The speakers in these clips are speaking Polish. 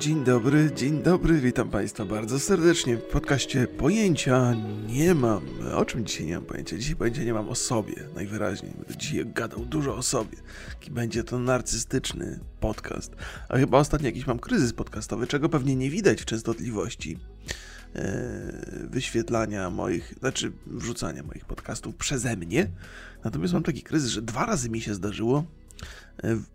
Dzień dobry, dzień dobry, witam Państwa bardzo serdecznie w podcaście Pojęcia nie mam. O czym dzisiaj nie mam pojęcia? Dzisiaj pojęcia nie mam o sobie, najwyraźniej. Będę dzisiaj gadał dużo o sobie. Jaki będzie to narcystyczny podcast. A chyba ostatnio jakiś mam kryzys podcastowy, czego pewnie nie widać w częstotliwości e, wyświetlania moich, znaczy wrzucania moich podcastów przeze mnie. Natomiast mam taki kryzys, że dwa razy mi się zdarzyło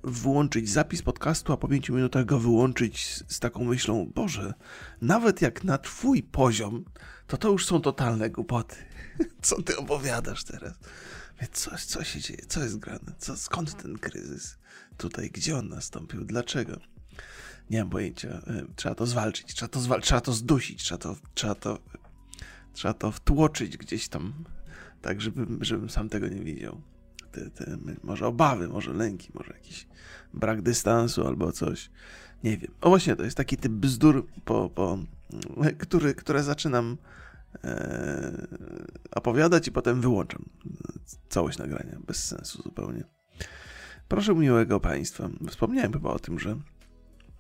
Wyłączyć zapis podcastu, a po pięciu minutach go wyłączyć z, z, taką myślą, Boże, nawet jak na twój poziom, to to już są totalne głupoty. Co ty opowiadasz teraz? Co, co się dzieje? Co jest grane? Co, skąd ten kryzys? Tutaj, gdzie on nastąpił? Dlaczego? Nie mam pojęcia. E, trzeba to zwalczyć, trzeba to, zwal trzeba to zdusić, trzeba to, trzeba to, trzeba to wtłoczyć gdzieś tam, tak żebym, żebym sam tego nie widział te, te może obawy, może lęki, może jakiś brak dystansu albo coś. Nie wiem. O właśnie, to jest taki typ bzdur, po, po, który, które zaczynam e, opowiadać i potem wyłączam całość nagrania. Bez sensu zupełnie. Proszę miłego Państwa. Wspomniałem chyba o tym, że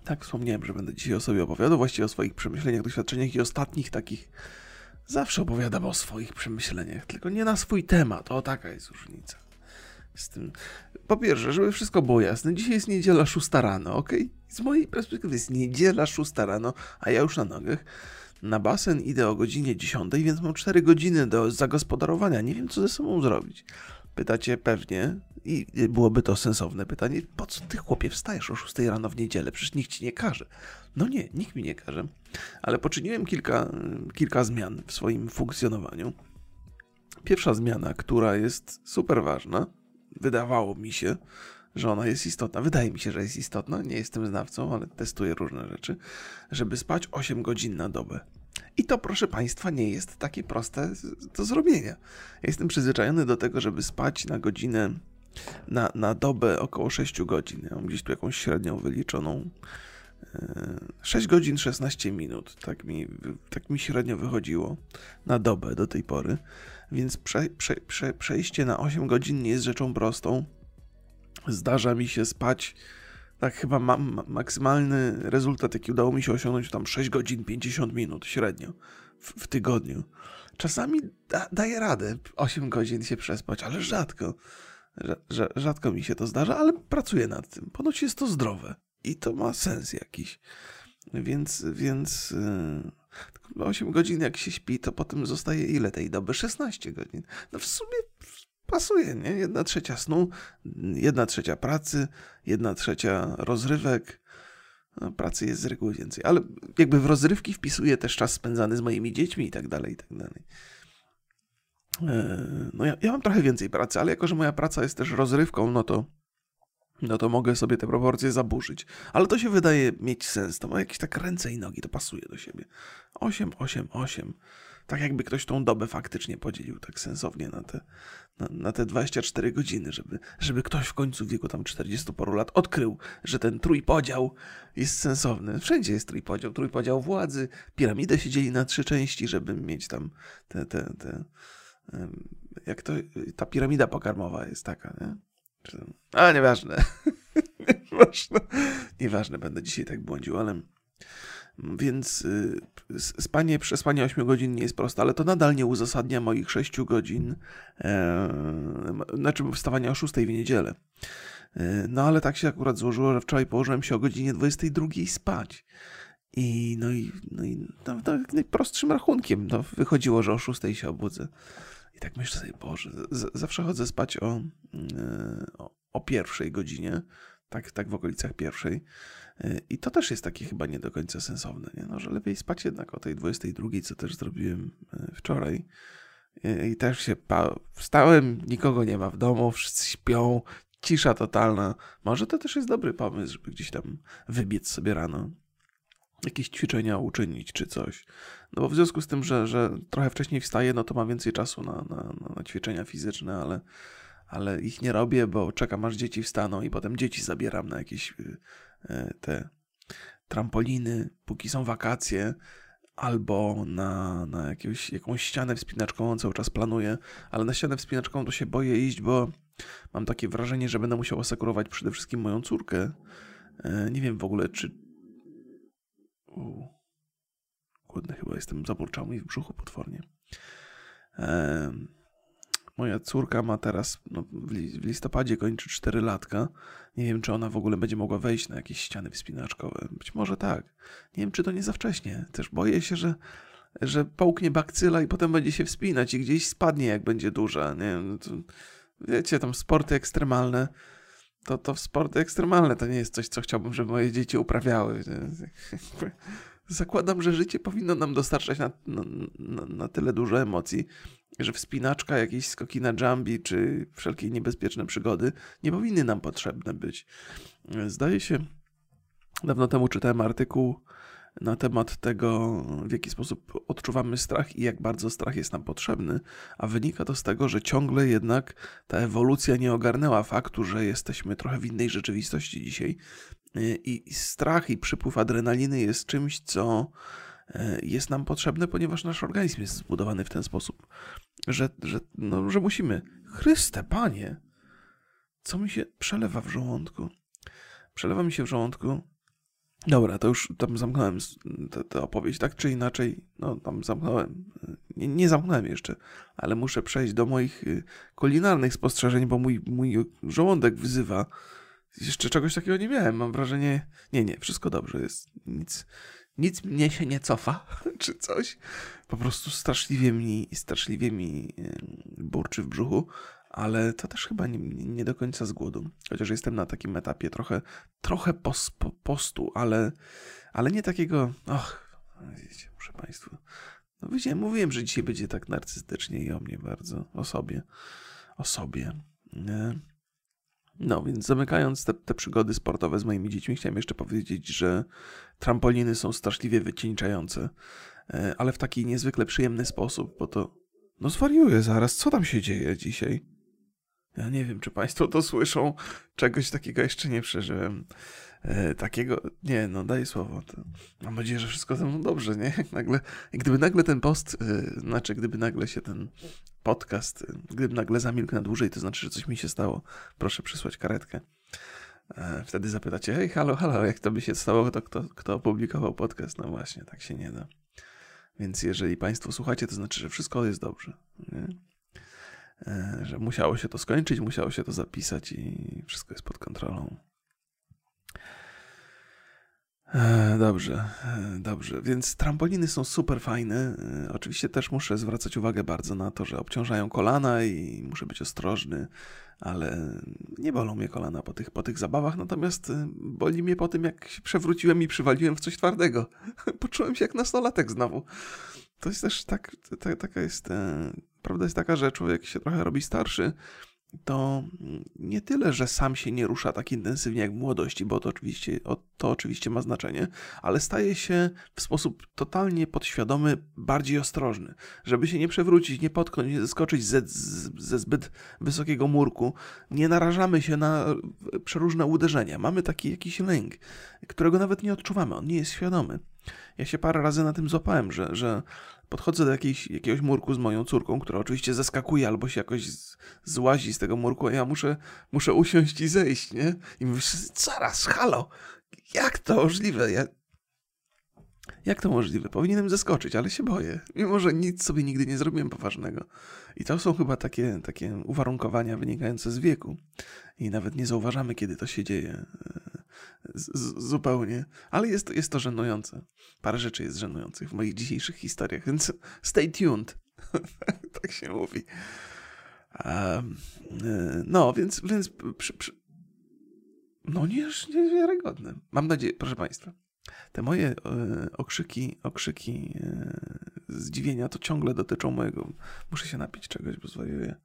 tak, wspomniałem, że będę dzisiaj o sobie opowiadał, właściwie o swoich przemyśleniach, doświadczeniach i ostatnich takich. Zawsze opowiadam o swoich przemyśleniach, tylko nie na swój temat. O, taka jest różnica z tym. Po pierwsze, żeby wszystko było jasne, dzisiaj jest niedziela 6 rano, ok? Z mojej perspektywy jest niedziela 6 rano, a ja już na nogach. Na basen idę o godzinie 10, więc mam 4 godziny do zagospodarowania. Nie wiem, co ze sobą zrobić. Pytacie pewnie, i byłoby to sensowne pytanie, po co ty chłopie wstajesz o 6 rano w niedzielę? Przecież nikt ci nie każe. No nie, nikt mi nie każe. Ale poczyniłem kilka, kilka zmian w swoim funkcjonowaniu. Pierwsza zmiana, która jest super ważna, wydawało mi się, że ona jest istotna. Wydaje mi się, że jest istotna. Nie jestem znawcą, ale testuję różne rzeczy, żeby spać 8 godzin na dobę. I to, proszę Państwa, nie jest takie proste do zrobienia. Jestem przyzwyczajony do tego, żeby spać na godzinę, na, na dobę około 6 godzin. Ja mam gdzieś tu jakąś średnią wyliczoną. 6 e, godzin 16 minut. Tak mi, tak mi średnio wychodziło na dobę do tej pory więc prze, prze, prze, przejście na 8 godzin nie jest rzeczą prostą. Zdarza mi się spać, tak chyba mam maksymalny rezultat, jaki udało mi się osiągnąć, tam 6 godzin 50 minut średnio w, w tygodniu. Czasami da, daję radę 8 godzin się przespać, ale rzadko. Rzadko mi się to zdarza, ale pracuję nad tym. Ponoć jest to zdrowe i to ma sens jakiś. Więc, więc yy 8 godzin jak się śpi, to potem zostaje ile tej doby? 16 godzin. No w sumie pasuje, nie? Jedna trzecia snu, jedna trzecia pracy, jedna trzecia rozrywek. No, pracy jest z reguły więcej, ale jakby w rozrywki wpisuję też czas spędzany z moimi dziećmi i tak dalej, i tak dalej. E, no ja, ja mam trochę więcej pracy, ale jako, że moja praca jest też rozrywką, no to no to mogę sobie te proporcje zaburzyć. Ale to się wydaje mieć sens. To ma jakieś tak ręce i nogi, to pasuje do siebie. 8, 8, 8. Tak jakby ktoś tą dobę faktycznie podzielił tak sensownie na te, na, na te 24 godziny, żeby, żeby ktoś w końcu w wieku tam 40 paru lat odkrył, że ten trójpodział jest sensowny. Wszędzie jest trójpodział. Trójpodział władzy. Piramidę się dzieli na trzy części, żeby mieć tam te, te, te jak to, ta piramida pokarmowa jest taka, nie? A, nieważne. nieważne. Nieważne, będę dzisiaj tak błądził, ale... Więc y, spanie, przespanie 8 godzin nie jest proste, ale to nadal nie uzasadnia moich 6 godzin, e, znaczy wstawania o 6 w niedzielę. E, no ale tak się akurat złożyło, że wczoraj położyłem się o godzinie 22 spać. I no i, no i no, no, najprostszym rachunkiem no, wychodziło, że o 6 się obudzę. I tak myślę sobie, Boże, zawsze chodzę spać o, e, o, o pierwszej godzinie, tak, tak w okolicach pierwszej. E, I to też jest takie chyba nie do końca sensowne, nie? No, że lepiej spać jednak o tej 22, co też zrobiłem e, wczoraj. I też się wstałem, nikogo nie ma w domu, wszyscy śpią, cisza totalna. Może to też jest dobry pomysł, żeby gdzieś tam wybiec sobie rano jakieś ćwiczenia uczynić czy coś. No bo w związku z tym, że, że trochę wcześniej wstaję, no to mam więcej czasu na, na, na ćwiczenia fizyczne, ale, ale ich nie robię, bo czekam aż dzieci wstaną i potem dzieci zabieram na jakieś y, y, te trampoliny, póki są wakacje, albo na, na jakieś, jakąś ścianę wspinaczkową cały czas planuję, ale na ścianę wspinaczkową to się boję iść, bo mam takie wrażenie, że będę musiał asekurować przede wszystkim moją córkę. E, nie wiem w ogóle, czy, głodny chyba jestem, zaburczał mi w brzuchu potwornie. Moja córka ma teraz, no, w listopadzie kończy 4 latka. Nie wiem, czy ona w ogóle będzie mogła wejść na jakieś ściany wspinaczkowe. Być może tak. Nie wiem, czy to nie za wcześnie. Też boję się, że, że połknie bakcyla i potem będzie się wspinać i gdzieś spadnie, jak będzie duża. Nie wiem, no to, wiecie, tam sporty ekstremalne to, to sporty ekstremalne to nie jest coś, co chciałbym, żeby moje dzieci uprawiały. Zakładam, że życie powinno nam dostarczać na, na, na tyle dużo emocji, że wspinaczka, jakieś skoki na jambi, czy wszelkie niebezpieczne przygody nie powinny nam potrzebne być. Zdaje się, dawno temu czytałem artykuł na temat tego, w jaki sposób odczuwamy strach i jak bardzo strach jest nam potrzebny, a wynika to z tego, że ciągle jednak ta ewolucja nie ogarnęła faktu, że jesteśmy trochę w innej rzeczywistości dzisiaj. I strach i przypływ adrenaliny jest czymś, co e, jest nam potrzebne, ponieważ nasz organizm jest zbudowany w ten sposób, że, że, no, że musimy. Chryste, panie! Co mi się przelewa w żołądku? Przelewa mi się w żołądku Dobra, to już tam zamknąłem tę opowieść, tak czy inaczej, no tam zamknąłem, nie, nie, zamknąłem jeszcze, ale muszę przejść do moich y, kulinarnych spostrzeżeń, bo mój, mój żołądek wzywa. Jeszcze czegoś takiego nie miałem, mam wrażenie, nie, nie, wszystko dobrze jest, nic, nic mnie się nie cofa, czy coś, po prostu straszliwie mi, straszliwie mi burczy w brzuchu, ale to też chyba nie, nie, do końca z głodu. Chociaż jestem na takim etapie trochę, trochę pos, po, postu, ale, ale nie takiego. Och, wiecie, muszę Państwu. No wiecie, mówiłem, że dzisiaj będzie tak narcystycznie i o mnie bardzo, o sobie. O sobie. Nie? No, więc zamykając te, te przygody sportowe z moimi dziećmi, chciałem jeszcze powiedzieć, że trampoliny są straszliwie wycieńczające, e, ale w taki niezwykle przyjemny sposób, bo to. No zwariuję zaraz, co tam się dzieje dzisiaj? Ja nie wiem, czy Państwo to słyszą. Czegoś takiego jeszcze nie przeżyłem. E, takiego, nie, no daj słowo. To mam nadzieję, że wszystko ze mną dobrze, nie? Jak nagle, gdyby nagle ten post, e, znaczy gdyby nagle się ten podcast, e, gdyby nagle zamilkł na dłużej, to znaczy, że coś mi się stało. Proszę przysłać karetkę. E, wtedy zapytacie, hej, halo, halo, jak to by się stało, to kto, kto opublikował podcast? No właśnie, tak się nie da. Więc jeżeli Państwo słuchacie, to znaczy, że wszystko jest dobrze. Nie? E, że musiało się to skończyć, musiało się to zapisać i wszystko jest pod kontrolą. E, dobrze, e, dobrze. Więc trampoliny są super fajne. Oczywiście też muszę zwracać uwagę bardzo na to, że obciążają kolana i muszę być ostrożny, ale nie bolą mnie kolana po tych, po tych zabawach. Natomiast boli mnie po tym, jak się przewróciłem i przywaliłem w coś twardego. Poczułem się jak nastolatek znowu. To jest też tak, ta, taka jest Prawda jest taka, że człowiek się trochę robi starszy, to nie tyle, że sam się nie rusza tak intensywnie jak w młodości, bo to oczywiście, to oczywiście ma znaczenie, ale staje się w sposób totalnie podświadomy bardziej ostrożny, żeby się nie przewrócić, nie potknąć, nie zeskoczyć ze, ze zbyt wysokiego murku. Nie narażamy się na przeróżne uderzenia. Mamy taki jakiś lęk, którego nawet nie odczuwamy, on nie jest świadomy. Ja się parę razy na tym złapałem, że, że podchodzę do jakiejś, jakiegoś murku z moją córką, która oczywiście zaskakuje albo się jakoś z, złazi z tego murku, a ja muszę, muszę usiąść i zejść, nie? I mówię, zaraz, halo, jak to możliwe? Ja... Jak to możliwe? Powinienem zeskoczyć, ale się boję. Mimo, że nic sobie nigdy nie zrobiłem poważnego. I to są chyba takie, takie uwarunkowania wynikające z wieku. I nawet nie zauważamy, kiedy to się dzieje zupełnie. Ale jest, jest to żenujące. Parę rzeczy jest żenujących w moich dzisiejszych historiach, więc stay tuned. tak się mówi. Um, no, więc, więc przy, przy... no nie, niewiarygodne. Mam nadzieję, proszę Państwa, te moje e, okrzyki, okrzyki e, zdziwienia to ciągle dotyczą mojego. Muszę się napić czegoś, bo zwariuję.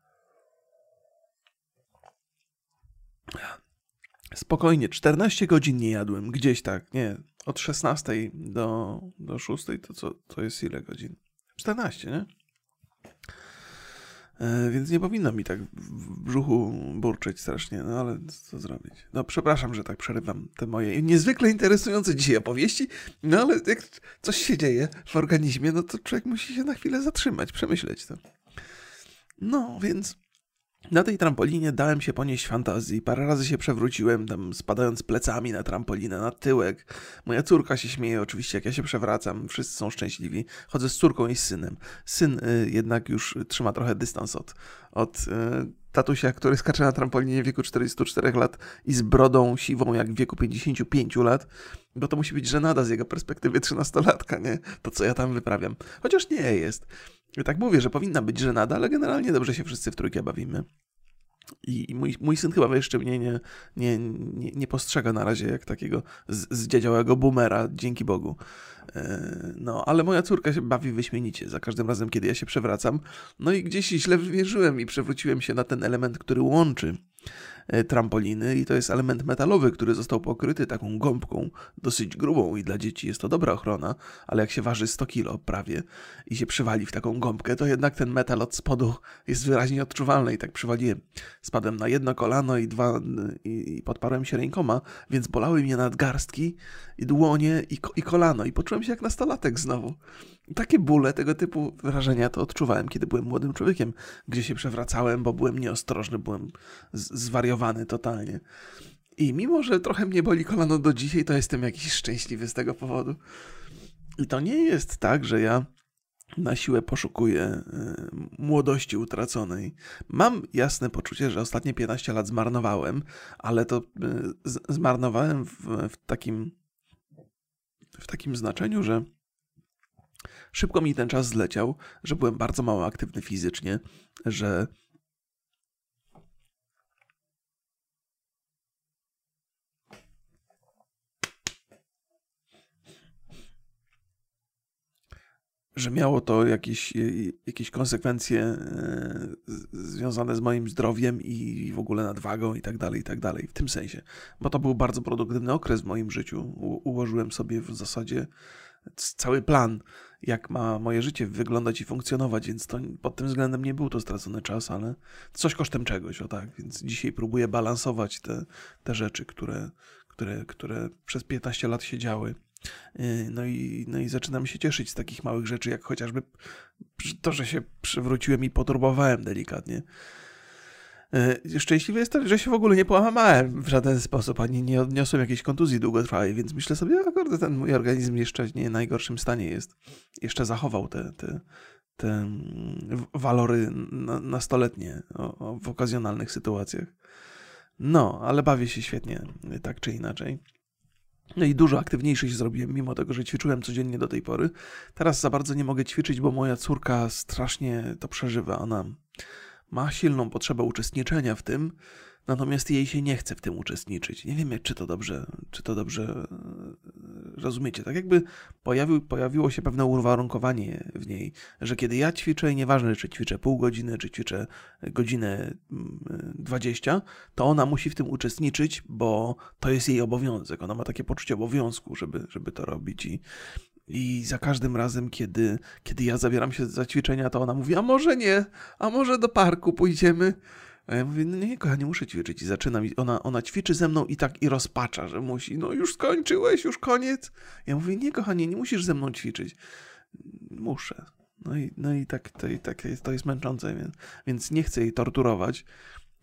Spokojnie, 14 godzin nie jadłem, gdzieś tak, nie, od 16 do, do 6 to co, to jest ile godzin? 14, nie? E, więc nie powinno mi tak w brzuchu burczeć strasznie, no ale co zrobić? No przepraszam, że tak przerywam te moje niezwykle interesujące dzisiaj opowieści, no ale jak coś się dzieje w organizmie, no to człowiek musi się na chwilę zatrzymać, przemyśleć to. No, więc Na tej trampolinie dałem się ponieść fantazji. Parę razy się przewróciłem, tam spadając plecami na trampolinę, na tyłek. Moja córka się śmieje oczywiście, jak ja się przewracam. Wszyscy są szczęśliwi. Chodzę z córką i z synem. Syn y, jednak już trzyma trochę dystans od, od y, tatusia, który skacze na trampolinie w wieku 44 lat i z brodą siwą jak w wieku 55 lat, bo to musi być żenada z jego perspektywy 13-latka, nie? To, co ja tam wyprawiam. Chociaż nie jest. Tak mówię, że powinna być żenada, ale generalnie dobrze się wszyscy w trójkę bawimy. I mój, mój syn chyba jeszcze mnie nie, nie, nie, nie postrzega na razie jak takiego zdziadziałego boomera, dzięki Bogu. E, no, ale moja córka się bawi wyśmienicie za każdym razem, kiedy ja się przewracam. No i gdzieś źle wierzyłem i przewróciłem się na ten element, który łączy trampoliny i to jest element metalowy, który został pokryty taką gąbką dosyć grubą i dla dzieci jest to dobra ochrona, ale jak się waży 100 kilo prawie i się przywali w taką gąbkę, to jednak ten metal od spodu jest wyraźnie odczuwalny i tak przywaliłem. Spadłem na jedno kolano i dwa i, i podparłem się rękoma, więc bolały mnie nadgarstki i dłonie i, i kolano i poczułem się jak nastolatek znowu. Takie bóle, tego typu wrażenia to odczuwałem, kiedy byłem młodym człowiekiem, gdzie się przewracałem, bo byłem nieostrożny, byłem zwariowany totalnie. I mimo, że trochę mnie boli kolano do dzisiaj, to jestem jakiś szczęśliwy z tego powodu. I to nie jest tak, że ja na siłę poszukuję y, młodości utraconej. Mam jasne poczucie, że ostatnie 15 lat zmarnowałem, ale to y, zmarnowałem w, w takim w takim znaczeniu, że Szybko mi ten czas zleciał, że byłem bardzo mało aktywny fizycznie, że że miało to jakieś, jakieś konsekwencje e, związane z moim zdrowiem i w ogóle nadwagą i tak dalej, i tak dalej, w tym sensie. Bo to był bardzo produktywny okres w moim życiu. ułożyłem sobie w zasadzie cały plan, jak ma moje życie wyglądać i funkcjonować, więc to pod tym względem nie był to stracony czas, ale coś kosztem czegoś, o tak. Więc dzisiaj próbuję balansować te, te rzeczy, które, które, które przez 15 lat się działy. Y, no i, no i zaczynam się cieszyć z takich małych rzeczy, jak chociażby to, że się przywróciłem i poturbowałem delikatnie. E, szczęśliwy jest to, że się w ogóle nie połamałem w żaden sposób, ani nie odniosłem jakiejś kontuzji długotrwałej, więc myślę sobie, akurat ten mój organizm jeszcze nie w najgorszym stanie jest. Jeszcze zachował te, te, te mm, walory nastoletnie w okazjonalnych sytuacjach. No, ale bawię się świetnie, tak czy inaczej. No i dużo aktywniejszy się zrobiłem, mimo tego, że ćwiczyłem codziennie do tej pory. Teraz za bardzo nie mogę ćwiczyć, bo moja córka strasznie to przeżywa. Ona ma silną potrzebę uczestniczenia w tym, natomiast jej się nie chce w tym uczestniczyć. Nie wiem, czy to dobrze, czy to dobrze rozumiecie. Tak jakby pojawił, pojawiło się pewne uwarunkowanie w niej, że kiedy ja ćwiczę, i nieważne, czy ćwiczę pół godziny, czy ćwiczę godzinę 20, mm, to ona musi w tym uczestniczyć, bo to jest jej obowiązek. Ona ma takie poczucie obowiązku, żeby, żeby to robić i i za każdym razem, kiedy, kiedy ja zabieram się za ćwiczenia, to ona mówi, a może nie, a może do parku pójdziemy. A ja mówię, no nie, kochanie, muszę ćwiczyć. I zaczynam, ona, ona ćwiczy ze mną i tak i rozpacza, że musi, no już skończyłeś, już koniec. Ja mówię, nie, kochanie, nie musisz ze mną ćwiczyć. Muszę. No i, no i tak, to, i tak jest, to jest męczące, więc, więc nie chcę jej torturować.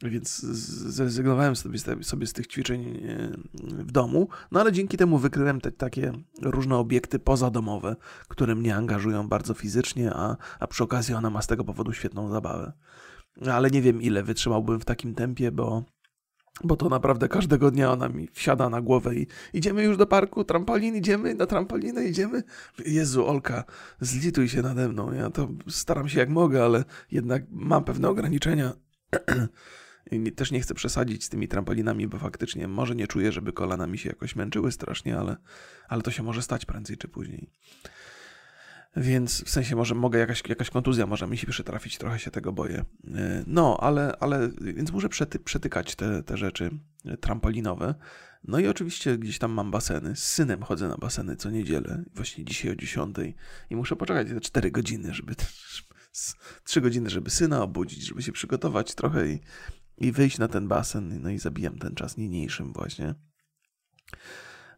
Więc zrezygnowałem sobie, sobie z tych ćwiczeń e, w domu, no ale dzięki temu wykryłem te takie różne obiekty pozadomowe, które mnie angażują bardzo fizycznie, a, a przy okazji ona ma z tego powodu świetną zabawę. Ale nie wiem, ile wytrzymałbym w takim tempie, bo, bo to naprawdę każdego dnia ona mi wsiada na głowę i idziemy już do parku, trampolin, idziemy na trampolinę, idziemy. Jezu, Olka, zlituj się nade mną. Ja to staram się jak mogę, ale jednak mam pewne ograniczenia. też nie chcę przesadzić z tymi trampolinami, bo faktycznie może nie czuję, żeby kolana mi się jakoś męczyły strasznie, ale, ale to się może stać prędzej czy później. Więc w sensie może mogę jakaś, jakaś kontuzja może mi się przytrafić, trochę się tego boję. E, no, ale, ale więc muszę przety, przetykać te, te rzeczy e, trampolinowe. No i oczywiście gdzieś tam mam baseny. Z synem chodzę na baseny co niedzielę, właśnie dzisiaj o 10 i muszę poczekać te 4 godziny, żeby 3 godziny, żeby syna obudzić, żeby się przygotować trochę i, i wyjść na ten basen, no i zabijam ten czas niniejszym właśnie.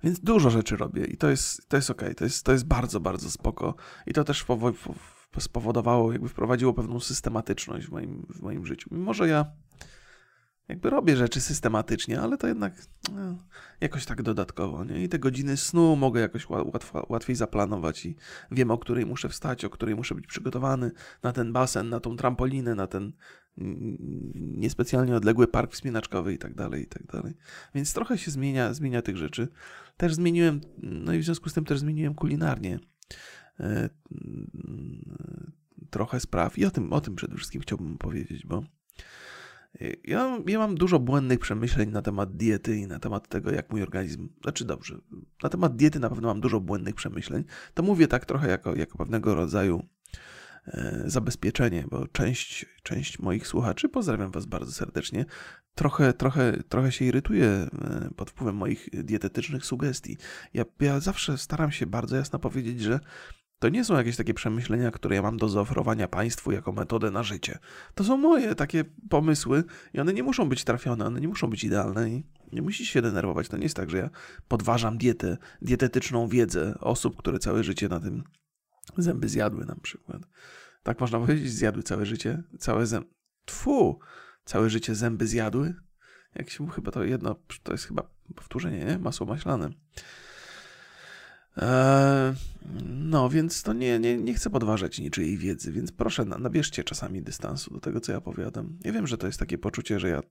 Więc dużo rzeczy robię i to jest, to jest ok, to jest, to jest bardzo, bardzo spoko. I to też spowodowało, jakby wprowadziło pewną systematyczność w moim, w moim życiu. Mimo, że ja jakby robię rzeczy systematycznie, ale to jednak no, jakoś tak dodatkowo, nie? I te godziny snu mogę jakoś łatwo, łatwiej zaplanować i wiem, o której muszę wstać, o której muszę być przygotowany na ten basen, na tą trampolinę, na ten niespecjalnie odległy park wspinaczkowy i tak dalej, i tak dalej. Więc trochę się zmienia, zmienia tych rzeczy. Też zmieniłem, no i w związku z tym też zmieniłem kulinarnie e, trochę spraw i o tym, o tym przede wszystkim chciałbym powiedzieć, bo ja, ja mam dużo błędnych przemyśleń na temat diety i na temat tego, jak mój organizm. Znaczy dobrze, na temat diety na pewno mam dużo błędnych przemyśleń. To mówię tak trochę jako, jako pewnego rodzaju zabezpieczenie, bo część, część moich słuchaczy, pozdrawiam Was bardzo serdecznie, trochę, trochę, trochę się irytuje e, pod wpływem moich dietetycznych sugestii. Ja, ja zawsze staram się bardzo jasno powiedzieć, że to nie są jakieś takie przemyślenia, które ja mam do zaoferowania państwu jako metodę na życie. To są moje takie pomysły i one nie muszą być trafione, one nie muszą być idealne i nie musisz się denerwować. To nie jest tak, że ja podważam dietę, dietetyczną wiedzę osób, które całe życie na tym zęby zjadły na przykład. Tak można powiedzieć, zjadły całe życie, całe zęby. Tfu! Całe życie zęby zjadły? Jak się mu chyba to jedno, to jest chyba powtórzenie, nie? Masło maślane. Eee, no, więc to nie, nie, nie chcę podważać niczyjej wiedzy, więc proszę, nabierzcie czasami dystansu do tego, co ja powiadam. Ja wiem, że to jest takie poczucie, że ja,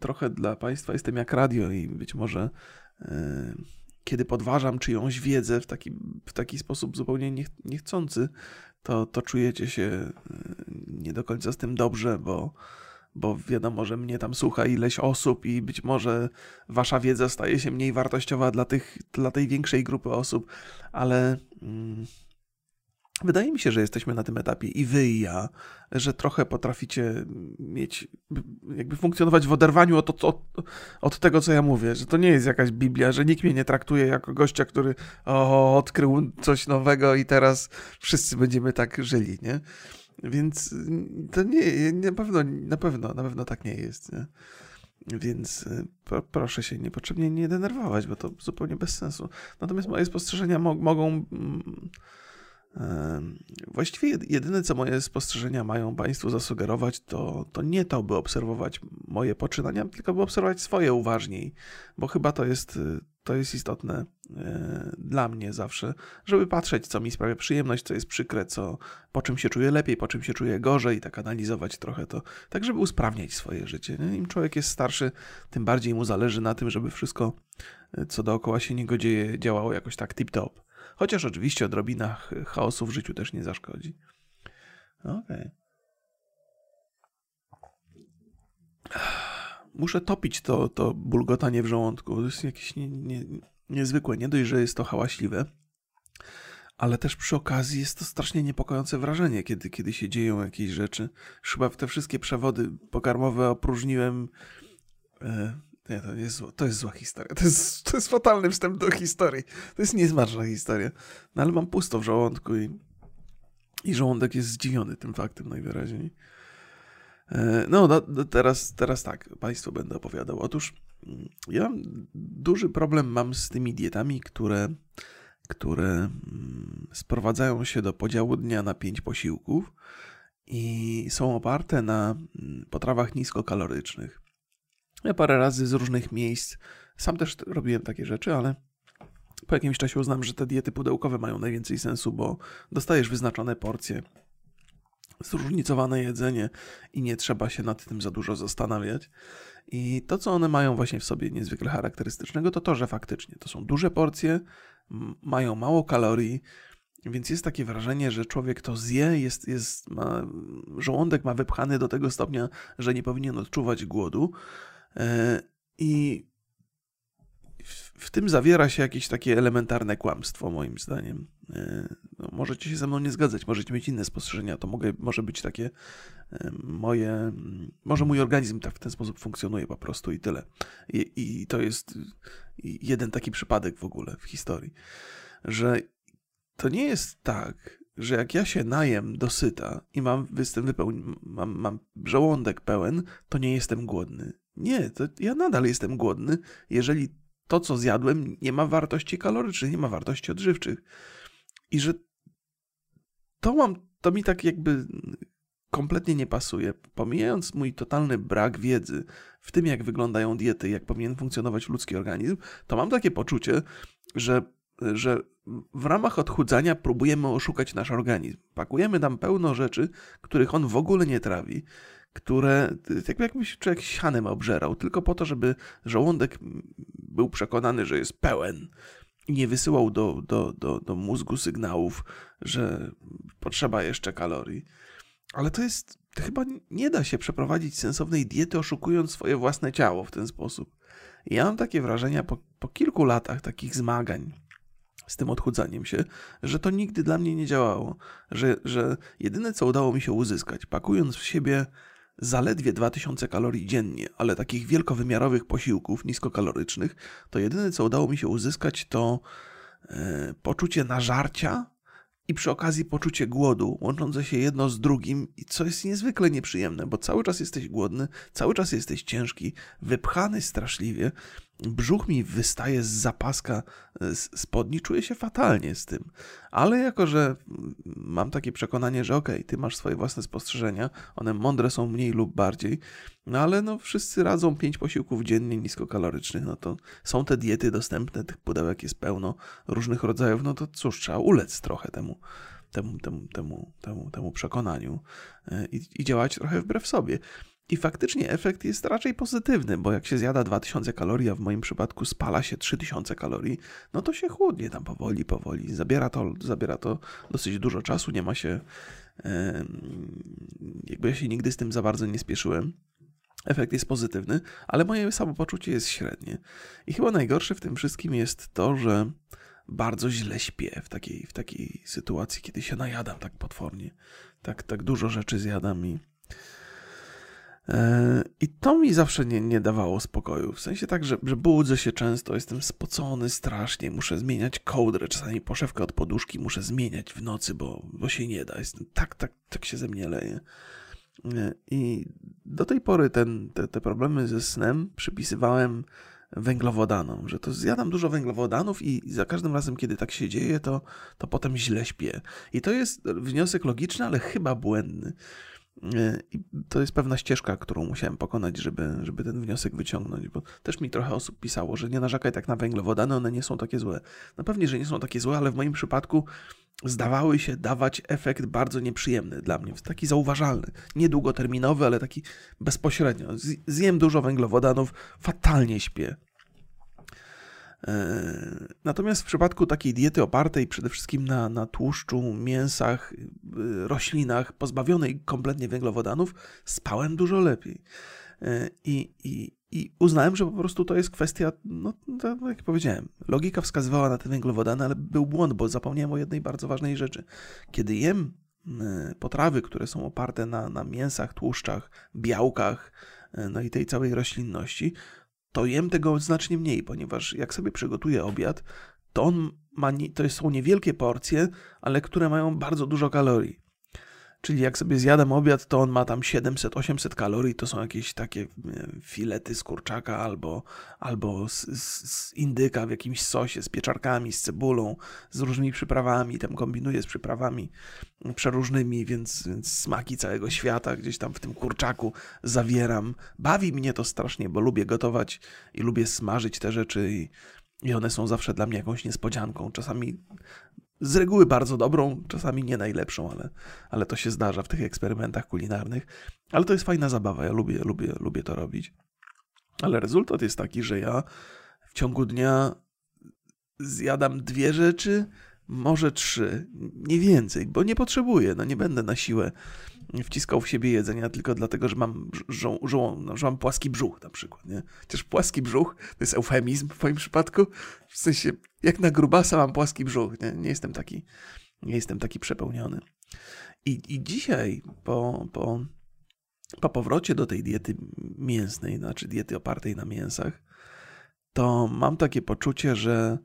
trochę dla Państwa jestem jak radio i być może e, kiedy podważam czyjąś wiedzę w taki, w taki sposób zupełnie niech, niechcący, to, to czujecie się e, nie do końca z tym dobrze, bo bo wiadomo, że mnie tam słucha ileś osób i być może wasza wiedza staje się mniej wartościowa dla, tych, dla tej większej grupy osób, ale mm, wydaje mi się, że jesteśmy na tym etapie i wy i ja, że trochę potraficie mieć, jakby funkcjonować w oderwaniu od, od, od tego, co ja mówię, że to nie jest jakaś Biblia, że nikt mnie nie traktuje jako gościa, który o, odkrył coś nowego i teraz wszyscy będziemy tak żyli, nie? Więc to nie, na pewno, na pewno, na pewno tak nie jest. Nie? Więc y, proszę się niepotrzebnie nie denerwować, bo to zupełnie bez sensu. Natomiast moje spostrzeżenia mo mogą. Mm, właściwie jedyne, co moje spostrzeżenia mają Państwu zasugerować, to, to nie to, by obserwować moje poczynania, tylko by obserwować swoje uważniej, bo chyba to jest to jest istotne e, dla mnie zawsze, żeby patrzeć, co mi sprawia przyjemność, co jest przykre, co, po czym się czuję lepiej, po czym się czuję gorzej, tak analizować trochę to, tak żeby usprawniać swoje życie. Im człowiek jest starszy, tym bardziej mu zależy na tym, żeby wszystko, e, co dookoła się niego dzieje, działało jakoś tak tip-top. Chociaż oczywiście odrobina chaosu w życiu też nie zaszkodzi. Okej. Okay. muszę topić to, to bulgotanie w żołądku. To jest jakieś nie, nie, niezwykłe. Nie dość, że jest to hałaśliwe, ale też przy okazji jest to strasznie niepokojące wrażenie, kiedy, kiedy się dzieją jakieś rzeczy. Chyba te wszystkie przewody pokarmowe opróżniłem. E, nie, to jest, to jest zła historia. To jest, to jest fatalny wstęp do historii. To jest niezmaczna historia. No ale mam pusto w żołądku i, i żołądek jest zdziwiony tym faktem najwyraźniej. E, no, no, no, teraz, teraz tak, Państwu będę opowiadał. Otóż mm, ja duży problem mam z tymi dietami, które, które mm, sprowadzają się do podziału dnia na pięć posiłków i są oparte na mm, potrawach niskokalorycznych. Ja parę razy z różnych miejsc, sam też robiłem takie rzeczy, ale po jakimś czasie uznam, że te diety pudełkowe mają najwięcej sensu, bo dostajesz wyznaczone porcje zróżnicowane jedzenie i nie trzeba się nad tym za dużo zastanawiać. I to, co one mają właśnie w sobie niezwykle charakterystycznego, to to, że faktycznie to są duże porcje, mają mało kalorii, więc jest takie wrażenie, że człowiek to zje, jest, jest, ma, żołądek ma wypchany do tego stopnia, że nie powinien odczuwać głodu. E, I w tym zawiera się jakieś takie elementarne kłamstwo, moim zdaniem. E, no, możecie się ze mną nie zgadzać, możecie mieć inne spostrzeżenia, to mogę, może być takie e, moje, może mój organizm tak w ten sposób funkcjonuje po prostu i tyle. I, i to jest jeden taki przypadek w ogóle w historii, że to nie jest tak, że jak ja się najem dosyta i mam, jestem wypełni, mam, mam żołądek pełen, to nie jestem głodny. Nie, to ja nadal jestem głodny, jeżeli to, co zjadłem, nie ma wartości kalorycznych, nie ma wartości odżywczych. I że to mam, to mi tak jakby kompletnie nie pasuje. Pomijając mój totalny brak wiedzy w tym, jak wyglądają diety, jak powinien funkcjonować ludzki organizm, to mam takie poczucie, że, że w ramach odchudzania próbujemy oszukać nasz organizm. Pakujemy tam pełno rzeczy, których on w ogóle nie trawi, które tak jakbyś człowiek sianem obżerał, tylko po to, żeby żołądek był przekonany, że jest pełen i nie wysyłał do, do, do, do mózgu sygnałów, że potrzeba jeszcze kalorii. Ale to jest, to chyba nie da się przeprowadzić sensownej diety oszukując swoje własne ciało w ten sposób. I ja mam takie wrażenia po, po kilku latach takich zmagań z tym odchudzaniem się, że to nigdy dla mnie nie działało. Że, że jedyne, co udało mi się uzyskać, pakując w siebie zaledwie 2000 kalorii dziennie, ale takich wielkowymiarowych posiłków niskokalorycznych, to jedyne, co udało mi się uzyskać, to e, poczucie nażarcia i przy okazji poczucie głodu, łączące się jedno z drugim, i co jest niezwykle nieprzyjemne, bo cały czas jesteś głodny, cały czas jesteś ciężki, wypchany straszliwie, brzuch mi wystaje z zapaska z spodni, czuję się fatalnie z tym. Ale jako, że mam takie przekonanie, że okej, okay, ty masz swoje własne spostrzeżenia, one mądre są mniej lub bardziej, no ale no wszyscy radzą pięć posiłków dziennie niskokalorycznych, no to są te diety dostępne, tych pudełek jest pełno różnych rodzajów, no to cóż, trzeba ulec trochę temu temu, temu, temu, temu, temu przekonaniu e, i, i działać trochę wbrew sobie. I faktycznie efekt jest raczej pozytywny, bo jak się zjada 2000 kalorii, a w moim przypadku spala się 3000 kalorii, no to się chłodnie tam powoli, powoli. Zabiera to, zabiera to dosyć dużo czasu, nie ma się. Jakby ja się nigdy z tym za bardzo nie spieszyłem. Efekt jest pozytywny, ale moje samopoczucie jest średnie. I chyba najgorsze w tym wszystkim jest to, że bardzo źle śpię w takiej, w takiej sytuacji, kiedy się najadam tak potwornie. Tak, tak dużo rzeczy zjadam i I to mi zawsze nie, nie dawało spokoju. W sensie tak, że, że budzę się często, jestem spocony strasznie, muszę zmieniać kołdrę, czasami poszewkę od poduszki muszę zmieniać w nocy, bo, bo się nie da. Jestem tak, tak, tak się ze mnie leje. E, I do tej pory ten, te, te problemy ze snem przypisywałem węglowodanom, że to zjadam dużo węglowodanów i za każdym razem, kiedy tak się dzieje, to, to potem źle śpię. I to jest wniosek logiczny, ale chyba błędny. E, I to jest pewna ścieżka, którą musiałem pokonać, żeby, żeby ten wniosek wyciągnąć, bo też mi trochę osób pisało, że nie narzekaj tak na węglowodany, one nie są takie złe. No pewnie, że nie są takie złe, ale w moim przypadku zdawały się dawać efekt bardzo nieprzyjemny dla mnie, taki zauważalny, niedługoterminowy, ale taki bezpośrednio. Zjem dużo węglowodanów, fatalnie śpię. E, natomiast w przypadku takiej diety opartej przede wszystkim na, na tłuszczu, mięsach, y, roślinach, pozbawionej kompletnie węglowodanów, spałem dużo lepiej. E, I, i, I uznałem, że po prostu to jest kwestia, no, to, jak powiedziałem, logika wskazywała na te węglowodany, ale był błąd, bo zapomniałem o jednej bardzo ważnej rzeczy. Kiedy jem potrawy, które są oparte na, na mięsach, tłuszczach, białkach, y, no i tej całej roślinności, to jem tego znacznie mniej, ponieważ jak sobie przygotuję obiad, to on ma, to są niewielkie porcje, ale które mają bardzo dużo kalorii. Czyli jak sobie zjadam obiad, to on ma tam 700-800 kalorii, to są jakieś takie filety z kurczaka albo, albo z, z, z, indyka w jakimś sosie, z pieczarkami, z cebulą, z różnymi przyprawami, tam kombinuję z przyprawami przeróżnymi, więc, więc smaki całego świata gdzieś tam w tym kurczaku zawieram. Bawi mnie to strasznie, bo lubię gotować i lubię smażyć te rzeczy i, i one są zawsze dla mnie jakąś niespodzianką. Czasami z reguły bardzo dobrą, czasami nie najlepszą, ale, ale to się zdarza w tych eksperymentach kulinarnych. Ale to jest fajna zabawa, ja lubię, lubię, lubię to robić. Ale rezultat jest taki, że ja w ciągu dnia zjadam dwie rzeczy, może trzy, nie więcej, bo nie potrzebuję, no nie będę na siłę wciskał w siebie jedzenia tylko dlatego, że mam, żo, żo, że mam płaski brzuch na przykład, nie? Chociaż płaski brzuch to jest eufemizm w moim przypadku, w sensie jak na grubasa mam płaski brzuch, nie, nie jestem taki, nie jestem taki przepełniony. I, i dzisiaj po, po, po powrocie do tej diety mięsnej, znaczy diety opartej na mięsach, to mam takie poczucie, że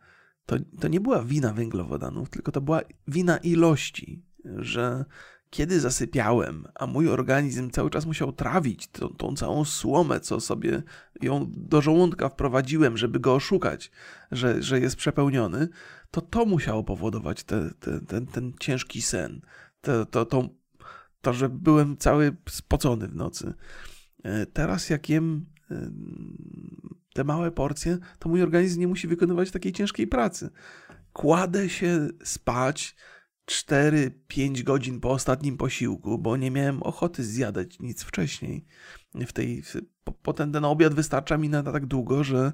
to, to nie była wina węglowodanów, tylko to była wina ilości, że kiedy zasypiałem, a mój organizm cały czas musiał trawić tą, tą, całą słomę, co sobie ją do żołądka wprowadziłem, żeby go oszukać, że, że jest przepełniony, to to musiało powodować te, te, ten, ten ciężki sen, to, to, to, to, że byłem cały spocony w nocy. E, teraz jak jem e, te małe porcje, to mój organizm nie musi wykonywać takiej ciężkiej pracy. Kładę się spać 4-5 godzin po ostatnim posiłku, bo nie miałem ochoty zjadać nic wcześniej. W tej, w, potem ten obiad wystarcza mi na, na tak długo, że,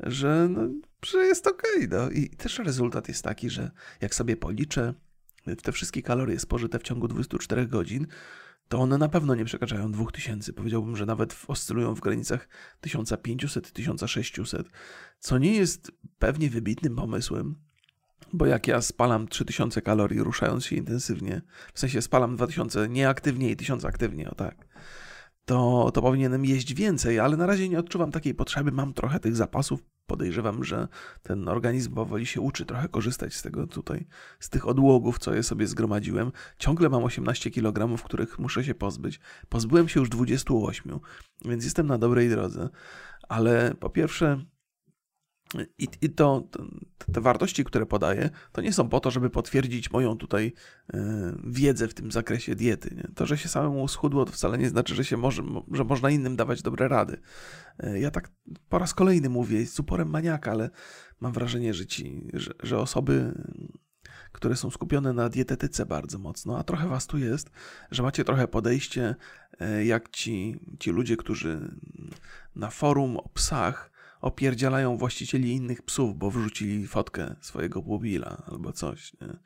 że, no, że jest okej. Okay, no. I też rezultat jest taki, że jak sobie policzę te wszystkie kalorie spożyte w ciągu 24 godzin, to one na pewno nie przekraczają 2000. Powiedziałbym, że nawet oscylują w granicach 1500-1600, co nie jest pewnie wybitnym pomysłem, bo jak ja spalam 3000 kalorii ruszając się intensywnie, w sensie spalam 2000 nieaktywnie i 1000 aktywnie, o tak, to, to powinienem jeść więcej, ale na razie nie odczuwam takiej potrzeby. Mam trochę tych zapasów. Podejrzewam, że ten organizm powoli się uczy trochę korzystać z tego tutaj, z tych odłogów, co je sobie zgromadziłem. Ciągle mam 18 kg, których muszę się pozbyć. Pozbyłem się już 28, więc jestem na dobrej drodze. Ale po pierwsze, i, i to, te wartości, które podaję, to nie są po to, żeby potwierdzić moją tutaj y, wiedzę w tym zakresie diety. Nie? To, że się samemu schudło, to wcale nie znaczy, że, się może, że można innym dawać dobre rady. Y, ja tak po raz kolejny mówię z uporem maniaka, ale mam wrażenie, że, ci, że, że osoby, które są skupione na dietetyce bardzo mocno, a trochę was tu jest, że macie trochę podejście y, jak ci, ci ludzie, którzy na forum o psach opierdzielają właścicieli innych psów, bo wrzucili fotkę swojego pupila albo coś. Nie?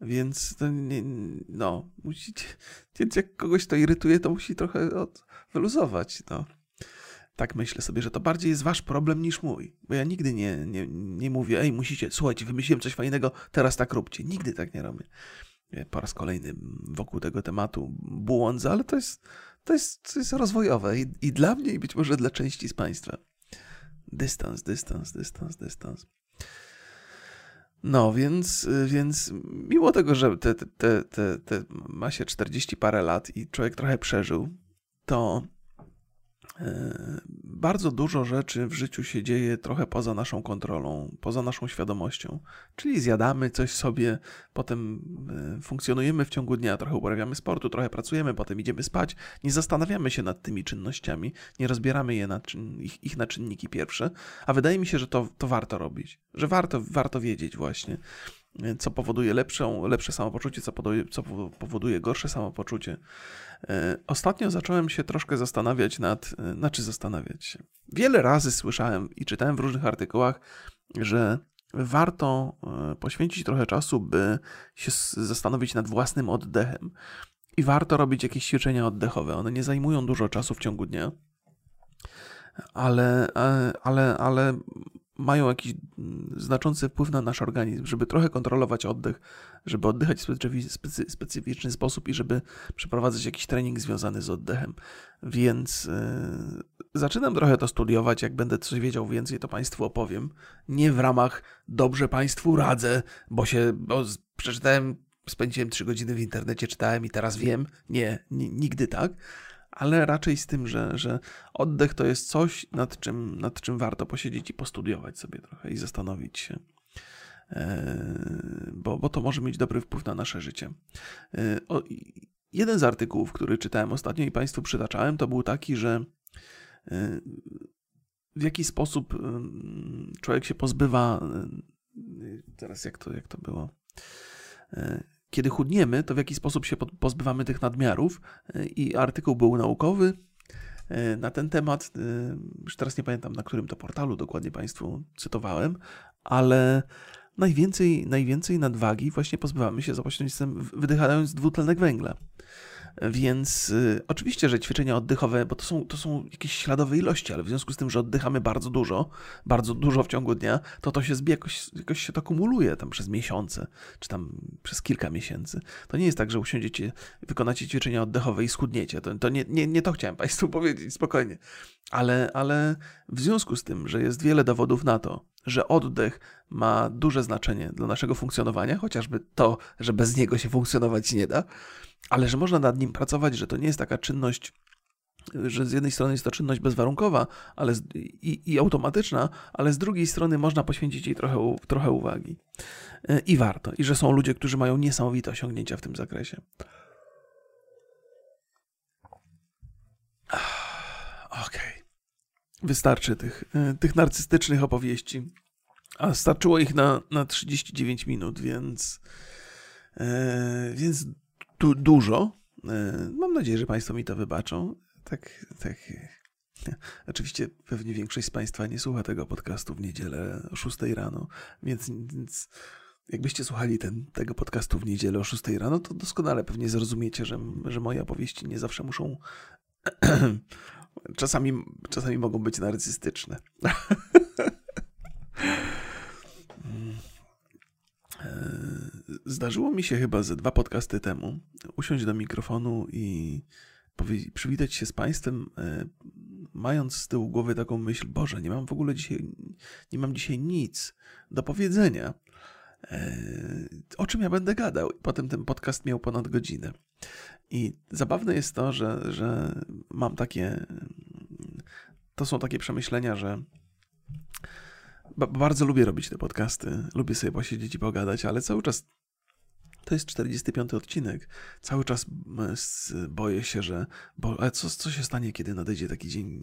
Więc to nie, no, musicie, więc jak kogoś to irytuje, to musi trochę od, wyluzować. No. Tak myślę sobie, że to bardziej jest wasz problem niż mój. Bo ja nigdy nie, nie, nie mówię, ej, musicie, słuchajcie, wymyśliłem coś fajnego, teraz tak róbcie. Nigdy tak nie robię. Po raz kolejny wokół tego tematu błądzę, ale to jest, to jest, to jest rozwojowe i, i dla mnie, i być może dla części z Państwa. Dystans, dystans, dystans, dystans. No, więc, więc mimo tego, że te, te, te, te ma się 40 parę lat i człowiek trochę przeżył, to bardzo dużo rzeczy w życiu się dzieje trochę poza naszą kontrolą, poza naszą świadomością. Czyli zjadamy coś sobie, potem e, funkcjonujemy w ciągu dnia, trochę uprawiamy sportu, trochę pracujemy, potem idziemy spać. Nie zastanawiamy się nad tymi czynnościami, nie rozbieramy je na, ich, ich na czynniki pierwsze, a wydaje mi się, że to, to warto robić, że warto, warto wiedzieć właśnie co powoduje lepszą, lepsze samopoczucie, co co powoduje gorsze samopoczucie. E, ostatnio zacząłem się troszkę zastanawiać nad, e, znaczy zastanawiać się. Wiele razy słyszałem i czytałem w różnych artykułach, że warto e, poświęcić trochę czasu, by się zastanowić nad własnym oddechem. I warto robić jakieś ćwiczenia oddechowe. One nie zajmują dużo czasu w ciągu dnia, ale, ale, ale mają jakiś mm, znaczący wpływ na nasz organizm, żeby trochę kontrolować oddech, żeby oddychać w specy, specyficzny sposób i żeby przeprowadzać jakiś trening związany z oddechem. Więc yy, zaczynam trochę to studiować. Jak będę coś wiedział więcej, to Państwu opowiem. Nie w ramach dobrze Państwu radzę, bo się bo przeczytałem, spędziłem trzy godziny w internecie, czytałem i teraz wiem. Nie, nigdy tak ale raczej z tym, że, że oddech to jest coś, nad czym, nad czym warto posiedzieć i postudiować sobie trochę i zastanowić się. E, bo, bo to może mieć dobry wpływ na nasze życie. E, o, jeden z artykułów, który czytałem ostatnio i Państwu przytaczałem, to był taki, że e, w jaki sposób człowiek się pozbywa. Teraz jak to, jak to było? Kiedy chudniemy, to w jaki sposób się pozbywamy tych nadmiarów. E, I artykuł był naukowy e, na ten temat. E, już teraz nie pamiętam, na którym to portalu dokładnie Państwu cytowałem, ale najwięcej, najwięcej nadwagi właśnie pozbywamy się za pośrednictwem wydychając dwutlenek węgla. Więc y, oczywiście, że ćwiczenia oddechowe, bo to są, to są jakieś śladowe ilości, ale w związku z tym, że oddychamy bardzo dużo, bardzo dużo w ciągu dnia, to to się zbie, jakoś, jakoś się to kumuluje tam przez miesiące, czy tam przez kilka miesięcy. To nie jest tak, że usiądziecie, wykonacie ćwiczenia oddechowe i schudniecie. To, to nie, nie, nie to chciałem Państwu powiedzieć, spokojnie. Ale, ale w związku z tym, że jest wiele dowodów na to, że oddech ma duże znaczenie dla naszego funkcjonowania, chociażby to, że bez niego się funkcjonować nie da, ale że można nad nim pracować, że to nie jest taka czynność że z jednej strony jest to czynność bezwarunkowa ale z, i, i, automatyczna, ale z drugiej strony można poświęcić jej trochę, trochę uwagi. E, I warto. I że są ludzie, którzy mają niesamowite osiągnięcia w tym zakresie. Okej. Okay. Wystarczy tych, e, tych narcystycznych opowieści. A starczyło ich na, na 39 minut, więc, e, więc du, dużo. E, mam nadzieję, że Państwo mi to wybaczą. Tak, tak. Oczywiście pewnie większość z Państwa nie słucha tego podcastu w niedzielę o 6 rano, więc, więc jakbyście słuchali ten, tego podcastu w niedzielę o 6 rano, to doskonale pewnie zrozumiecie, że, że moje opowieści nie zawsze muszą. czasami, czasami mogą być narcystyczne. Zdarzyło mi się chyba ze dwa podcasty temu usiąść do mikrofonu i przywitać się z Państwem, e, mając z tyłu głowy taką myśl, Boże, nie mam w ogóle dzisiaj, nie mam dzisiaj nic do powiedzenia. E, o czym ja będę gadał? I potem ten podcast miał ponad godzinę. I zabawne jest to, że, że mam takie. To są takie przemyślenia, że bardzo lubię robić te podcasty, lubię sobie posiedzieć i pogadać, ale cały czas to jest 45 odcinek. Cały czas boję się, że. Bo, ale co, co się stanie, kiedy nadejdzie taki dzień,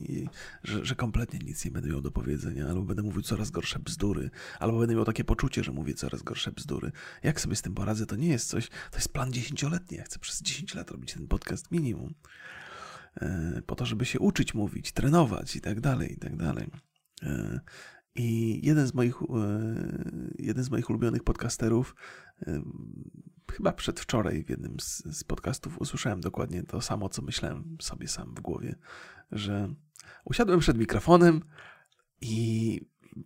że, że kompletnie nic nie będę miał do powiedzenia, albo będę mówił coraz gorsze bzdury, albo będę miał takie poczucie, że mówię coraz gorsze bzdury. Jak sobie z tym poradzę, to nie jest coś. To jest plan dziesięcioletni. Ja chcę przez 10 lat robić ten podcast minimum. E, po to, żeby się uczyć mówić, trenować i tak dalej, i tak dalej. I jeden z moich, e, jeden z moich ulubionych podcasterów, e, chyba przedwczoraj w jednym z, z podcastów usłyszałem dokładnie to samo, co myślałem sobie sam w głowie, że usiadłem przed mikrofonem i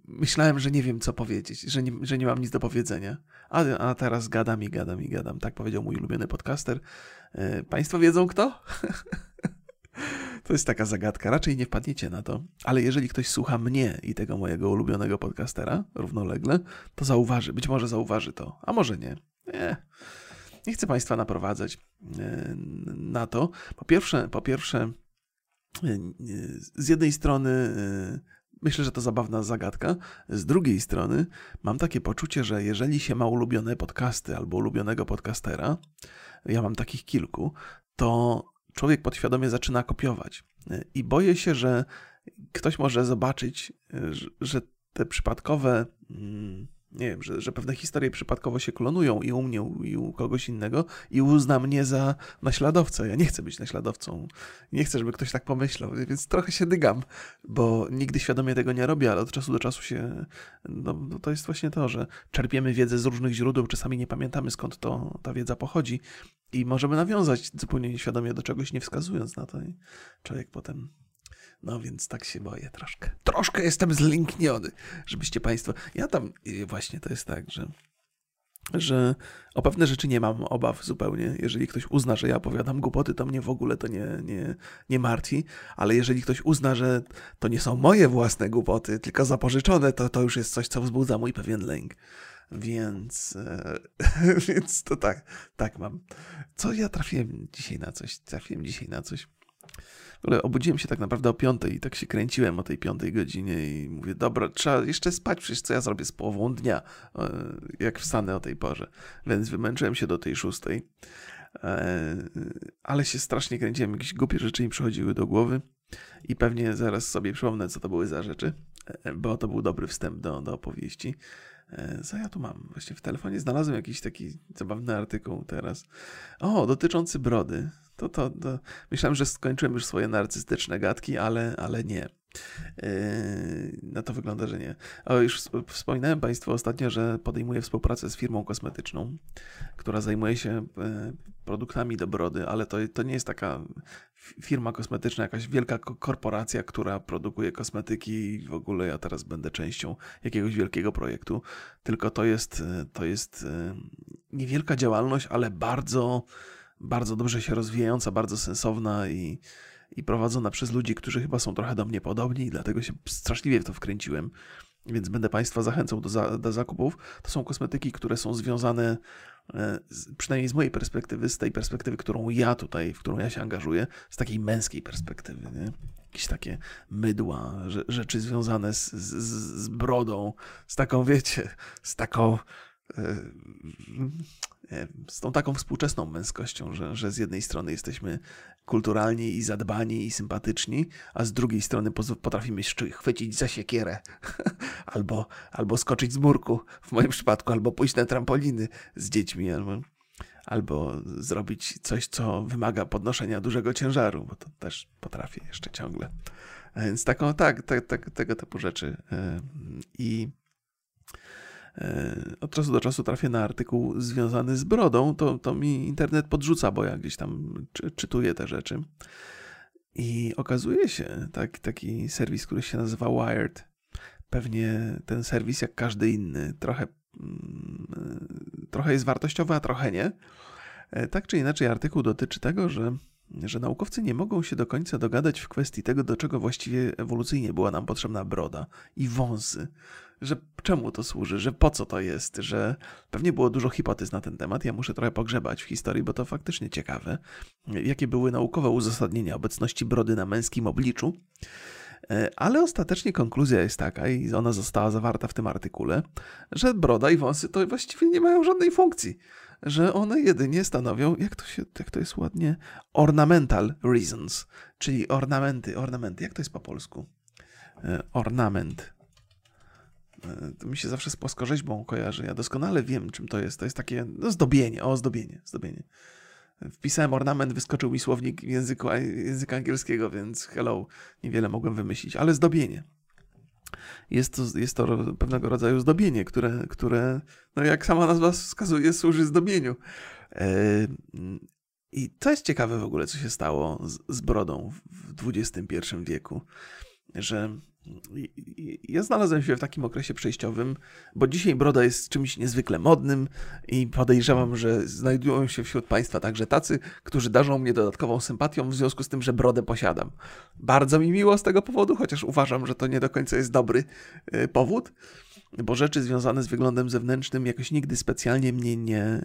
myślałem, że nie wiem, co powiedzieć, że nie, że nie mam nic do powiedzenia. A, a teraz gadam i gadam i gadam. Tak powiedział mój ulubiony podcaster. E, państwo wiedzą kto? To jest taka zagadka. Raczej nie wpadniecie na to, ale jeżeli ktoś słucha mnie i tego mojego ulubionego podcastera równolegle, to zauważy. Być może zauważy to, a może nie. Nie. Nie chcę Państwa naprowadzać e, na to. Po pierwsze, po pierwsze, e, z jednej strony e, myślę, że to zabawna zagadka. Z drugiej strony mam takie poczucie, że jeżeli się ma ulubione podcasty albo ulubionego podcastera, ja mam takich kilku, to człowiek podświadomie zaczyna kopiować. I boję się, że ktoś może zobaczyć, że te przypadkowe, mm, nie wiem, że, że pewne historie przypadkowo się klonują i u mnie, i u kogoś innego, i uzna mnie za naśladowcę. Ja nie chcę być naśladowcą. Nie chcę, żeby ktoś tak pomyślał, więc trochę się dygam, bo nigdy świadomie tego nie robię, ale od czasu do czasu się. No, no to jest właśnie to, że czerpiemy wiedzę z różnych źródeł, czasami nie pamiętamy skąd to, ta wiedza pochodzi i możemy nawiązać zupełnie nieświadomie do czegoś, nie wskazując na to. I człowiek potem. No więc tak się boję troszkę. Troszkę jestem zlękniony, żebyście Państwo. Ja tam właśnie to jest tak, że że o pewne rzeczy nie mam obaw zupełnie. Jeżeli ktoś uzna, że ja opowiadam głupoty, to mnie w ogóle to nie, nie, nie martwi, ale jeżeli ktoś uzna, że to nie są moje własne głupoty, tylko zapożyczone, to to już jest coś, co wzbudza mój pewien lęk. Więc, e, więc to tak, tak mam. Co ja trafiłem dzisiaj na coś? Trafiłem dzisiaj na coś. Ogóle obudziłem się tak naprawdę o piątej i tak się kręciłem o tej piątej godzinie i mówię, dobra, trzeba jeszcze spać, przecież co ja zrobię z połową dnia, e, jak wstanę o tej porze. Więc wymęczyłem się do tej szóstej. E, ale się strasznie kręciłem, jakieś głupie rzeczy mi przychodziły do głowy i pewnie zaraz sobie przypomnę, co to były za rzeczy, bo to był dobry wstęp do, do opowieści. E, co ja tu mam? Właśnie w telefonie znalazłem jakiś taki zabawny artykuł teraz. O, dotyczący brody. To, to, to. Myślałem, że skończyłem już swoje narcystyczne gadki, ale, ale nie. Yy, na to wygląda, że nie. O, już wspominałem Państwu ostatnio, że podejmuję współpracę z firmą kosmetyczną, która zajmuje się e, produktami do brody, ale to, to nie jest taka firma kosmetyczna, jakaś wielka korporacja, która produkuje kosmetyki i w ogóle ja teraz będę częścią jakiegoś wielkiego projektu, tylko to jest, to jest e, niewielka działalność, ale bardzo, bardzo dobrze się rozwijająca, bardzo sensowna i i prowadzona przez ludzi, którzy chyba są trochę do mnie podobni, i dlatego się straszliwie w to wkręciłem. Więc będę Państwa zachęcał do, za, do zakupów. To są kosmetyki, które są związane przynajmniej z mojej perspektywy, z tej perspektywy, którą ja tutaj, w którą ja się angażuję, z takiej męskiej perspektywy, nie? jakieś takie mydła, rzeczy związane z, z, z brodą, z taką, wiecie, z taką e, z tą taką współczesną męskością, że, że z jednej strony jesteśmy kulturalni i zadbani i sympatyczni, a z drugiej strony potrafimy chwycić za siekierę albo, albo skoczyć z murku w moim przypadku, albo pójść na trampoliny z dziećmi, albo, albo zrobić coś, co wymaga podnoszenia dużego ciężaru, bo to też potrafię jeszcze ciągle. Więc taką, tak, tak, tak tego typu rzeczy. I E, od czasu do czasu trafię na artykuł związany z brodą, to, to mi internet podrzuca, bo ja gdzieś tam czy, czytuję te rzeczy. I okazuje się, tak, taki serwis, który się nazywa Wired, pewnie ten serwis, jak każdy inny, trochę, mm, trochę jest wartościowy, a trochę nie. E, tak czy inaczej, artykuł dotyczy tego, że, że naukowcy nie mogą się do końca dogadać w kwestii tego, do czego właściwie ewolucyjnie była nam potrzebna broda i wąsy że czemu to służy, że po co to jest, że pewnie było dużo hipotez na ten temat. Ja muszę trochę pogrzebać w historii, bo to faktycznie ciekawe. Jakie były naukowe uzasadnienia obecności brody na męskim obliczu. E, ale ostatecznie konkluzja jest taka, i ona została zawarta w tym artykule, że broda i wąsy to właściwie nie mają żadnej funkcji. Że one jedynie stanowią, jak to, się, jak to jest ładnie, ornamental reasons, czyli ornamenty, ornamenty, jak to jest po polsku? E, ornament. E, to mi się zawsze z płaskorzeźbą kojarzy. Ja doskonale wiem, czym to jest. To jest takie no, zdobienie. O, zdobienie, zdobienie. Wpisałem ornament, wyskoczył mi słownik języku, języka angielskiego, więc hello, niewiele mogłem wymyślić, ale zdobienie. Jest to, jest to pewnego rodzaju zdobienie, które, które, no jak sama nazwa wskazuje, służy zdobieniu. E, I to jest ciekawe w ogóle, co się stało z, z brodą w XXI wieku, że ja znalazłem się w takim okresie przejściowym, bo dzisiaj broda jest czymś niezwykle modnym i podejrzewam, że znajdują się wśród Państwa także tacy, którzy darzą mnie dodatkową sympatią w związku z tym, że brodę posiadam. Bardzo mi miło z tego powodu, chociaż uważam, że to nie do końca jest dobry e, powód, bo rzeczy związane z wyglądem zewnętrznym jakoś nigdy specjalnie mnie nie,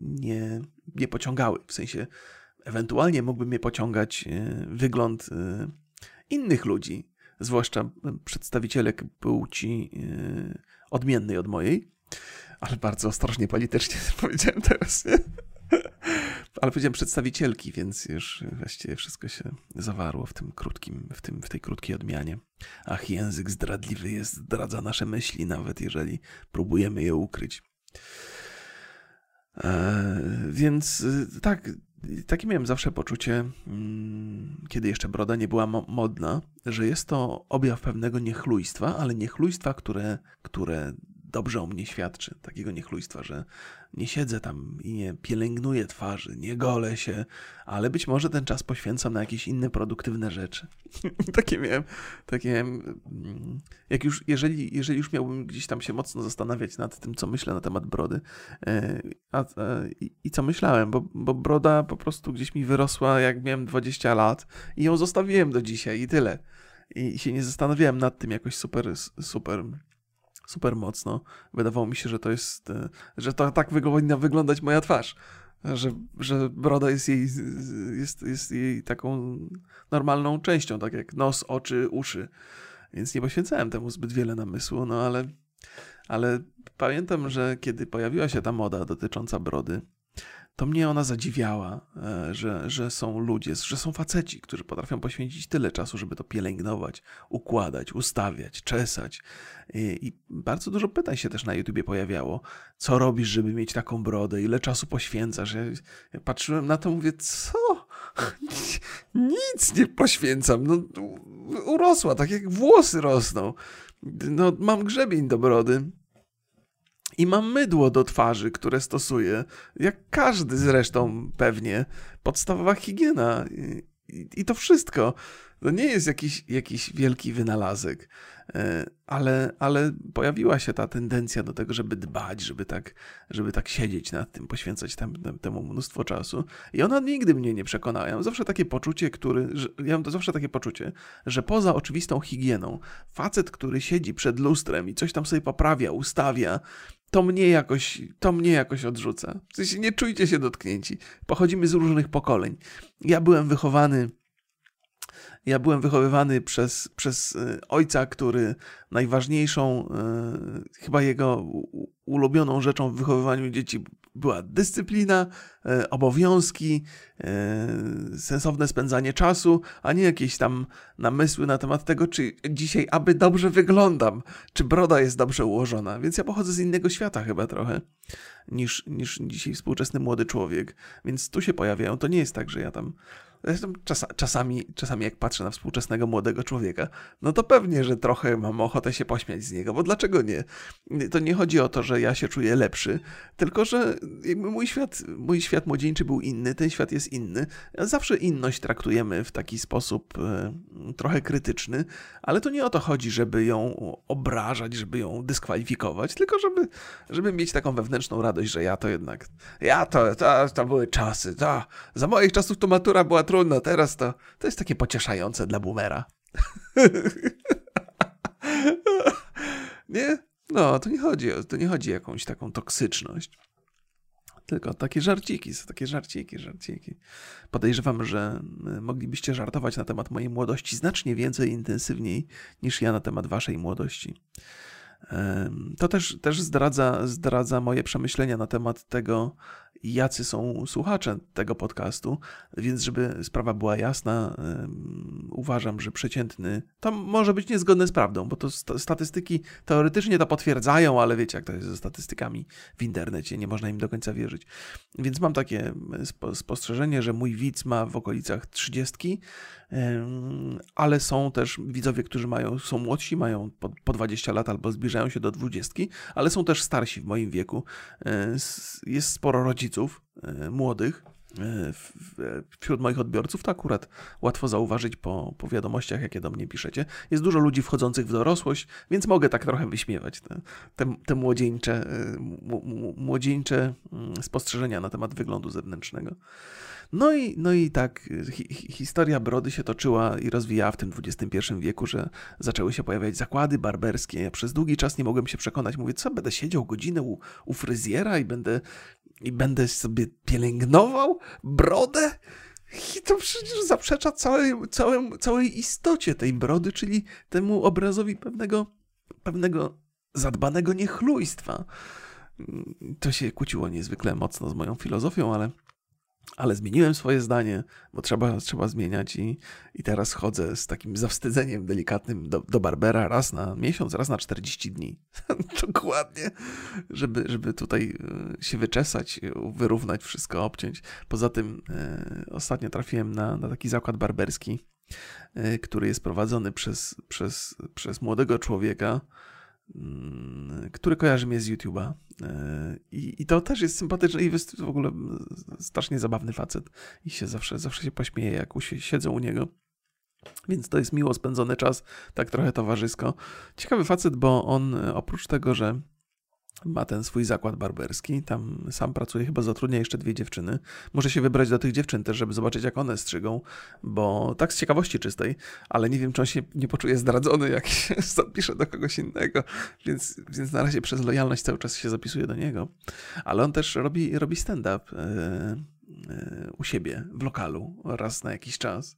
nie, nie pociągały. W sensie, ewentualnie mógłby mnie pociągać e, wygląd e, innych ludzi, zwłaszcza przedstawicielek płci yy, odmiennej od mojej, ale bardzo ostrożnie politycznie powiedziałem teraz, nie? Ale powiedziałem przedstawicielki, więc już właściwie wszystko się zawarło w tym krótkim, w, tym, w tej krótkiej odmianie. Ach, język zdradliwy jest, zdradza nasze myśli, nawet jeżeli próbujemy je ukryć. E, więc y, tak, takie miałem zawsze poczucie, mm, kiedy jeszcze broda nie była modna, że jest to objaw pewnego niechlujstwa, ale niechlujstwa, które, które dobrze o mnie świadczy. Takiego niechlujstwa, że nie siedzę tam i nie pielęgnuję twarzy, nie golę się, ale być może ten czas poświęcam na jakieś inne produktywne rzeczy. takie miałem, takie miałem, mm, jak już, jeżeli, jeżeli już miałbym gdzieś tam się mocno zastanawiać nad tym, co myślę na temat brody e, a, a, i, i, co myślałem, bo, bo broda po prostu gdzieś mi wyrosła, jak miałem 20 lat i ją zostawiłem do dzisiaj i tyle. I się nie zastanawiałem nad tym jakoś super, super super mocno. Wydawało mi się, że to jest, e, że to tak powinna wyglądać moja twarz. Że, że broda jest jej, jest, jest jej taką normalną częścią, tak jak nos, oczy, uszy. Więc nie poświęcałem temu zbyt wiele namysłu, no ale, ale pamiętam, że kiedy pojawiła się ta moda dotycząca brody, to mnie ona zadziwiała, e, że, że są ludzie, że są faceci, którzy potrafią poświęcić tyle czasu, żeby to pielęgnować, układać, ustawiać, czesać. I, bardzo dużo pytań się też na YouTubie pojawiało. Co robisz, żeby mieć taką brodę? Ile czasu poświęcasz? Ja, ja patrzyłem na to, mówię, co? Nic nie poświęcam. No, urosła, tak jak włosy rosną. No, mam grzebień do brody i mam mydło do twarzy, które stosuję, jak każdy zresztą pewnie. Podstawowa higiena i, i, i to wszystko. To nie jest jakiś, jakiś wielki wynalazek, e, ale, ale pojawiła się ta tendencja do tego, żeby dbać, żeby tak, żeby tak siedzieć nad tym, poświęcać tem, temu mnóstwo czasu. I ona nigdy mnie nie przekonała. Ja mam zawsze takie poczucie, który, że, ja mam zawsze takie poczucie, że poza oczywistą higieną, facet, który siedzi przed lustrem i coś tam sobie poprawia, ustawia, to mnie jakoś, to mnie jakoś odrzuca. W sensie nie czujcie się dotknięci. Pochodzimy z różnych pokoleń. Ja byłem wychowany ja byłem wychowywany przez, przez y, ojca, który najważniejszą, y, chyba jego ulubioną rzeczą w wychowywaniu dzieci była dyscyplina, y, obowiązki, sensowne spędzanie czasu, a nie jakieś tam namysły na temat tego, czy dzisiaj aby dobrze wyglądam, czy broda jest dobrze ułożona. Więc ja pochodzę z innego świata chyba trochę niż, niż dzisiaj współczesny młody człowiek. Więc tu się pojawiają. To nie jest tak, że ja tam Zresztą czas, czasami, czasami jak patrzę na współczesnego młodego człowieka, no to pewnie, że trochę mam ochotę się pośmiać z niego, bo dlaczego nie? To nie chodzi o to, że ja się czuję lepszy, tylko że mój świat, mój świat młodzieńczy był inny, ten świat jest inny. Zawsze inność traktujemy w taki sposób e, trochę krytyczny, ale to nie o to chodzi, żeby ją obrażać, żeby ją dyskwalifikować, tylko żeby, żeby mieć taką wewnętrzną radość, że ja to jednak, ja to, to, to były czasy, to, za moich czasów to matura była trudno, teraz to, to jest takie pocieszające dla boomera. nie? No, to nie chodzi, to nie chodzi o jakąś taką toksyczność. Tylko takie żarciki, są takie żarciki, żarciki. Podejrzewam, że y, moglibyście żartować na temat mojej młodości znacznie więcej intensywniej niż ja na temat waszej młodości. To też, też zdradza, zdradza moje przemyślenia na temat tego, jacy są słuchacze tego podcastu, więc żeby sprawa była jasna, uważam, że przeciętny to może być niezgodne z prawdą, bo to statystyki teoretycznie to potwierdzają, ale wiecie, jak to jest ze statystykami w internecie, nie można im do końca wierzyć. Więc mam takie spostrzeżenie, że mój widz ma w okolicach 30, ale są też widzowie, którzy mają, są młodsi, mają po, po 20 lat albo zbliżają się do 20, ale są też starsi w moim wieku. E, jest sporo rodziców e, młodych, e, wśród moich odbiorców, to akurat łatwo zauważyć po, po wiadomościach, jakie do mnie piszecie. Jest dużo ludzi wchodzących w dorosłość, więc mogę tak trochę wyśmiewać te, te, te młodzieńcze, młodzieńcze mm, spostrzeżenia na temat wyglądu zewnętrznego. No i, no i tak hi, historia brody się toczyła i rozwijała w tym XXI wieku, że zaczęły się pojawiać zakłady barberskie. Ja przez długi czas nie mogłem się przekonać. Mówię, co, będę siedział godzinę u, u fryzjera i będę, i będę sobie pielęgnował brodę? I to przecież zaprzecza całej, całej, całej istocie tej brody, czyli temu obrazowi pewnego, pewnego zadbanego niechlujstwa. To się kłóciło niezwykle mocno z moją filozofią, ale ale zmieniłem swoje zdanie, bo trzeba, trzeba zmieniać i, i teraz chodzę z takim zawstydzeniem delikatnym do, do Barbera raz na miesiąc, raz na 40 dni. Dokładnie, żeby, żeby tutaj e, się wyczesać, wyrównać wszystko, obciąć. Poza tym e, ostatnio trafiłem na, na taki zakład barberski, e, który jest prowadzony przez, przez, przez młodego człowieka, który kojarzy mnie z YouTube'a. E, I, I, to też jest sympatyczne i w ogóle strasznie zabawny facet. I się zawsze, zawsze się pośmieje, jak siedzę u niego. Więc to jest miło spędzony czas, tak trochę towarzysko. Ciekawy facet, bo on oprócz tego, że ma ten swój zakład barberski, tam sam pracuje, chyba zatrudnia jeszcze dwie dziewczyny. Może się wybrać do tych dziewczyn też, żeby zobaczyć jak one strzygą, bo tak z ciekawości czystej, ale nie wiem, czy on się nie poczuje zdradzony, jak się zapisze do kogoś innego, więc, więc na razie przez lojalność cały czas się zapisuje do niego. Ale on też robi, robi stand-up yy, yy, u siebie w lokalu raz na jakiś czas.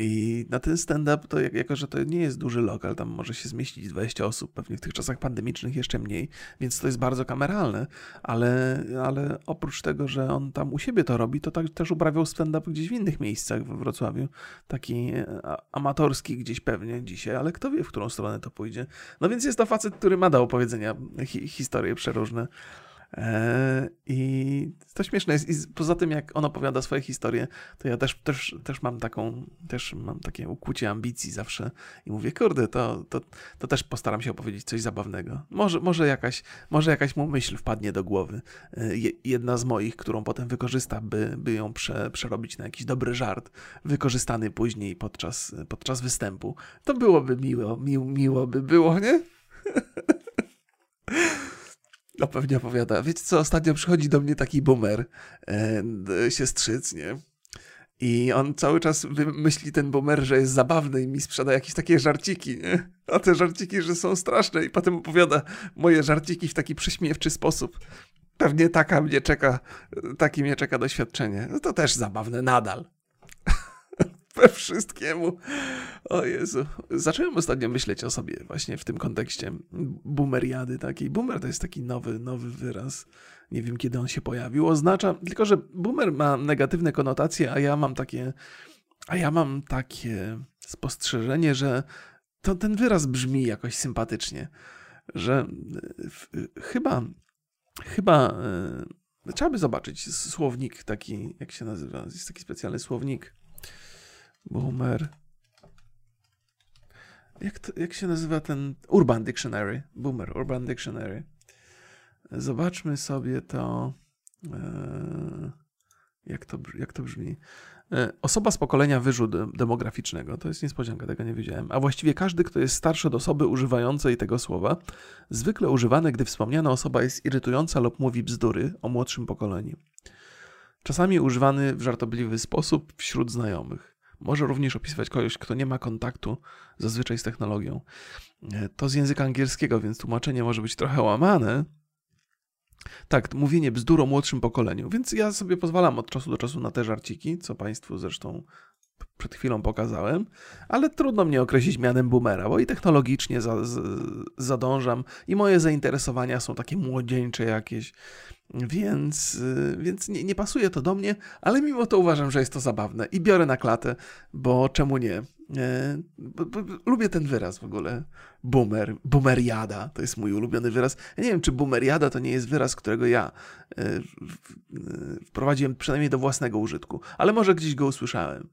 I na ten stand-up, to jako że to nie jest duży lokal, tam może się zmieścić 20 osób, pewnie w tych czasach pandemicznych jeszcze mniej, więc to jest bardzo kameralne, ale, ale oprócz tego, że on tam u siebie to robi, to tak, też uprawiał stand-up gdzieś w innych miejscach we Wrocławiu, taki e, amatorski gdzieś pewnie dzisiaj, ale kto wie, w którą stronę to pójdzie. No więc jest to facet, który ma do opowiedzenia hi historie przeróżne. E, I to śmieszne jest. I poza tym, jak on opowiada swoje historie, to ja też, też, też mam taką, też mam takie ukłucie ambicji zawsze i mówię, kurde, to, to, to też postaram się opowiedzieć coś zabawnego. Może, może, jakaś, może jakaś mu myśl wpadnie do głowy. E, jedna z moich, którą potem wykorzysta, by, by ją prze, przerobić na jakiś dobry żart, wykorzystany później podczas, podczas występu. To byłoby miło, miło, miło by było, nie? No pewnie opowiada. Wiecie co, ostatnio przychodzi do mnie taki boomer, e, siostrzyc, nie? I on cały czas myśli ten boomer, że jest zabawny i mi sprzeda jakieś takie żarciki, nie? A te żarciki, że są straszne i potem opowiada moje żarciki w taki prześmiewczy sposób. Pewnie taka mnie czeka, taki mnie czeka doświadczenie. No to też zabawne nadal. We wszystkiemu. O Jezu. Zacząłem ostatnio myśleć o sobie właśnie w tym kontekście boomeriady takiej. Boomer to jest taki nowy, nowy wyraz. Nie wiem, kiedy on się pojawił. Oznacza, tylko że boomer ma negatywne konotacje, a ja mam takie, a ja mam takie spostrzeżenie, że to ten wyraz brzmi jakoś sympatycznie. Że chyba Chyba y, trzeba by zobaczyć słownik taki, jak się nazywa, jest taki specjalny słownik. Boomer. Jak, to, jak się nazywa ten Urban Dictionary? Boomer, Urban Dictionary. Zobaczmy sobie to. Y, jak to, jak to brzmi? E, osoba z pokolenia wyżu demograficznego, to jest niespodzianka, tego nie wiedziałem, a właściwie każdy, kto jest starszy od osoby używającej tego słowa, zwykle używane, gdy wspomniana osoba jest irytująca lub mówi bzdury o młodszym pokoleniu. Czasami używany w żartobliwy sposób wśród znajomych. Może również opisywać kogoś, kto nie ma kontaktu zazwyczaj z technologią. E, to z języka angielskiego, więc tłumaczenie może być trochę łamane, tak, mówienie bzdur o młodszym pokoleniu, więc ja sobie pozwalam od czasu do czasu na te żarciki, co Państwu zresztą przed chwilą pokazałem, ale trudno mnie określić mianem boomera, bo i technologicznie za, z, zadążam i moje zainteresowania są takie młodzieńcze jakieś, więc, y, więc nie, nie pasuje to do mnie, ale mimo to uważam, że jest to zabawne i biorę na klatę, bo czemu nie? E, lubię ten wyraz w ogóle. Boomer, boomeriada to jest mój ulubiony wyraz. Ja nie wiem, czy boomeriada to nie jest wyraz, którego ja e, e, wprowadziłem przynajmniej do własnego użytku, ale może gdzieś go usłyszałem.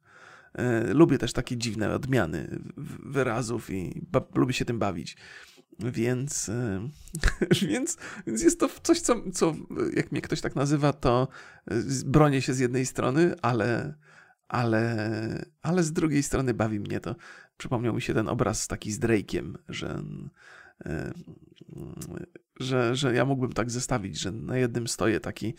Lubię też takie dziwne odmiany wyrazów i lubię się tym bawić. Więc, więc, więc jest to coś, co, co jak mnie ktoś tak nazywa, to bronię się z jednej strony, ale, ale, ale z drugiej strony bawi mnie to. Przypomniał mi się ten obraz taki z Drake'iem, że, że, że ja mógłbym tak zestawić, że na jednym stoję taki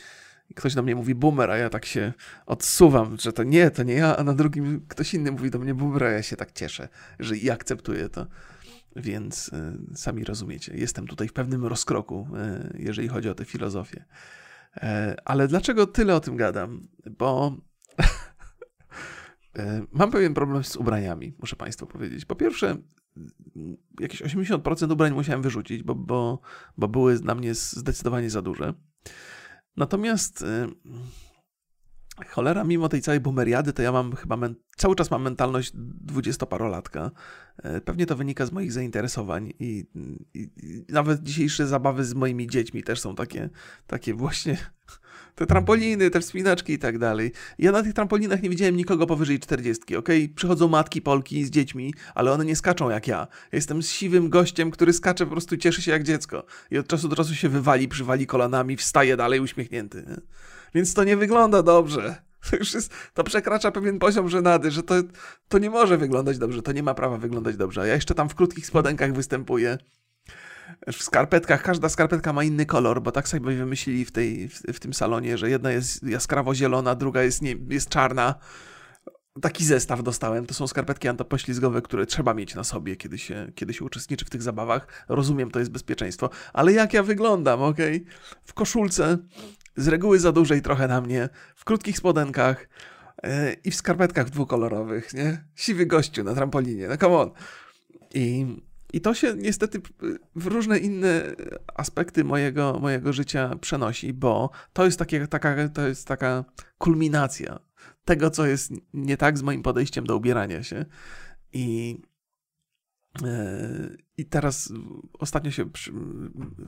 ktoś do mnie mówi boomer, a ja tak się odsuwam, że to nie, to nie ja, a na drugim ktoś inny mówi do mnie boomer, a ja się tak cieszę, że i akceptuję to. Więc y, sami rozumiecie, jestem tutaj w pewnym rozkroku, y, jeżeli chodzi o tę filozofię. Y, ale dlaczego tyle o tym gadam? Bo mam pewien problem z ubraniami, muszę Państwu powiedzieć. Po pierwsze, jakieś 80% ubrań musiałem wyrzucić, bo, bo, bo były dla mnie zdecydowanie za duże. Natomiast Cholera, mimo tej całej boomeriady, to ja mam chyba cały czas mam mentalność dwudziestoparolatka. E, pewnie to wynika z moich zainteresowań i, i, i, nawet dzisiejsze zabawy z moimi dziećmi też są takie, takie właśnie te trampoliny, te wspinaczki i tak dalej. Ja na tych trampolinach nie widziałem nikogo powyżej 40, ok? Przychodzą matki Polki z dziećmi, ale one nie skaczą jak ja. Jestem siwym gościem, który skacze, po prostu cieszy się jak dziecko. I od czasu do czasu się wywali, przywali kolanami, wstaje dalej uśmiechnięty. Nie? Więc to nie wygląda dobrze. To już jest, to przekracza pewien poziom żenady, że to, to nie może wyglądać dobrze, to nie ma prawa wyglądać dobrze. A ja jeszcze tam w krótkich spodenkach występuję. W skarpetkach, każda skarpetka ma inny kolor, bo tak sobie wymyślili w, tej, w, w tym salonie, że jedna jest jaskrawo zielona, druga jest, nie, jest czarna. Taki zestaw dostałem. To są skarpetki antypoślizgowe, które trzeba mieć na sobie, kiedy się, kiedy się uczestniczy w tych zabawach. Rozumiem, to jest bezpieczeństwo. Ale jak ja wyglądam, ok? W koszulce, z reguły za dużej trochę na mnie, w krótkich spodenkach yy, i w skarpetkach dwukolorowych, nie? Siwy gościu na trampolinie, no come on. I, i to się niestety w różne inne aspekty mojego, mojego życia przenosi, bo to jest, takie, taka, to jest taka kulminacja tego, co jest nie tak z moim podejściem do ubierania się. I, i teraz ostatnio się,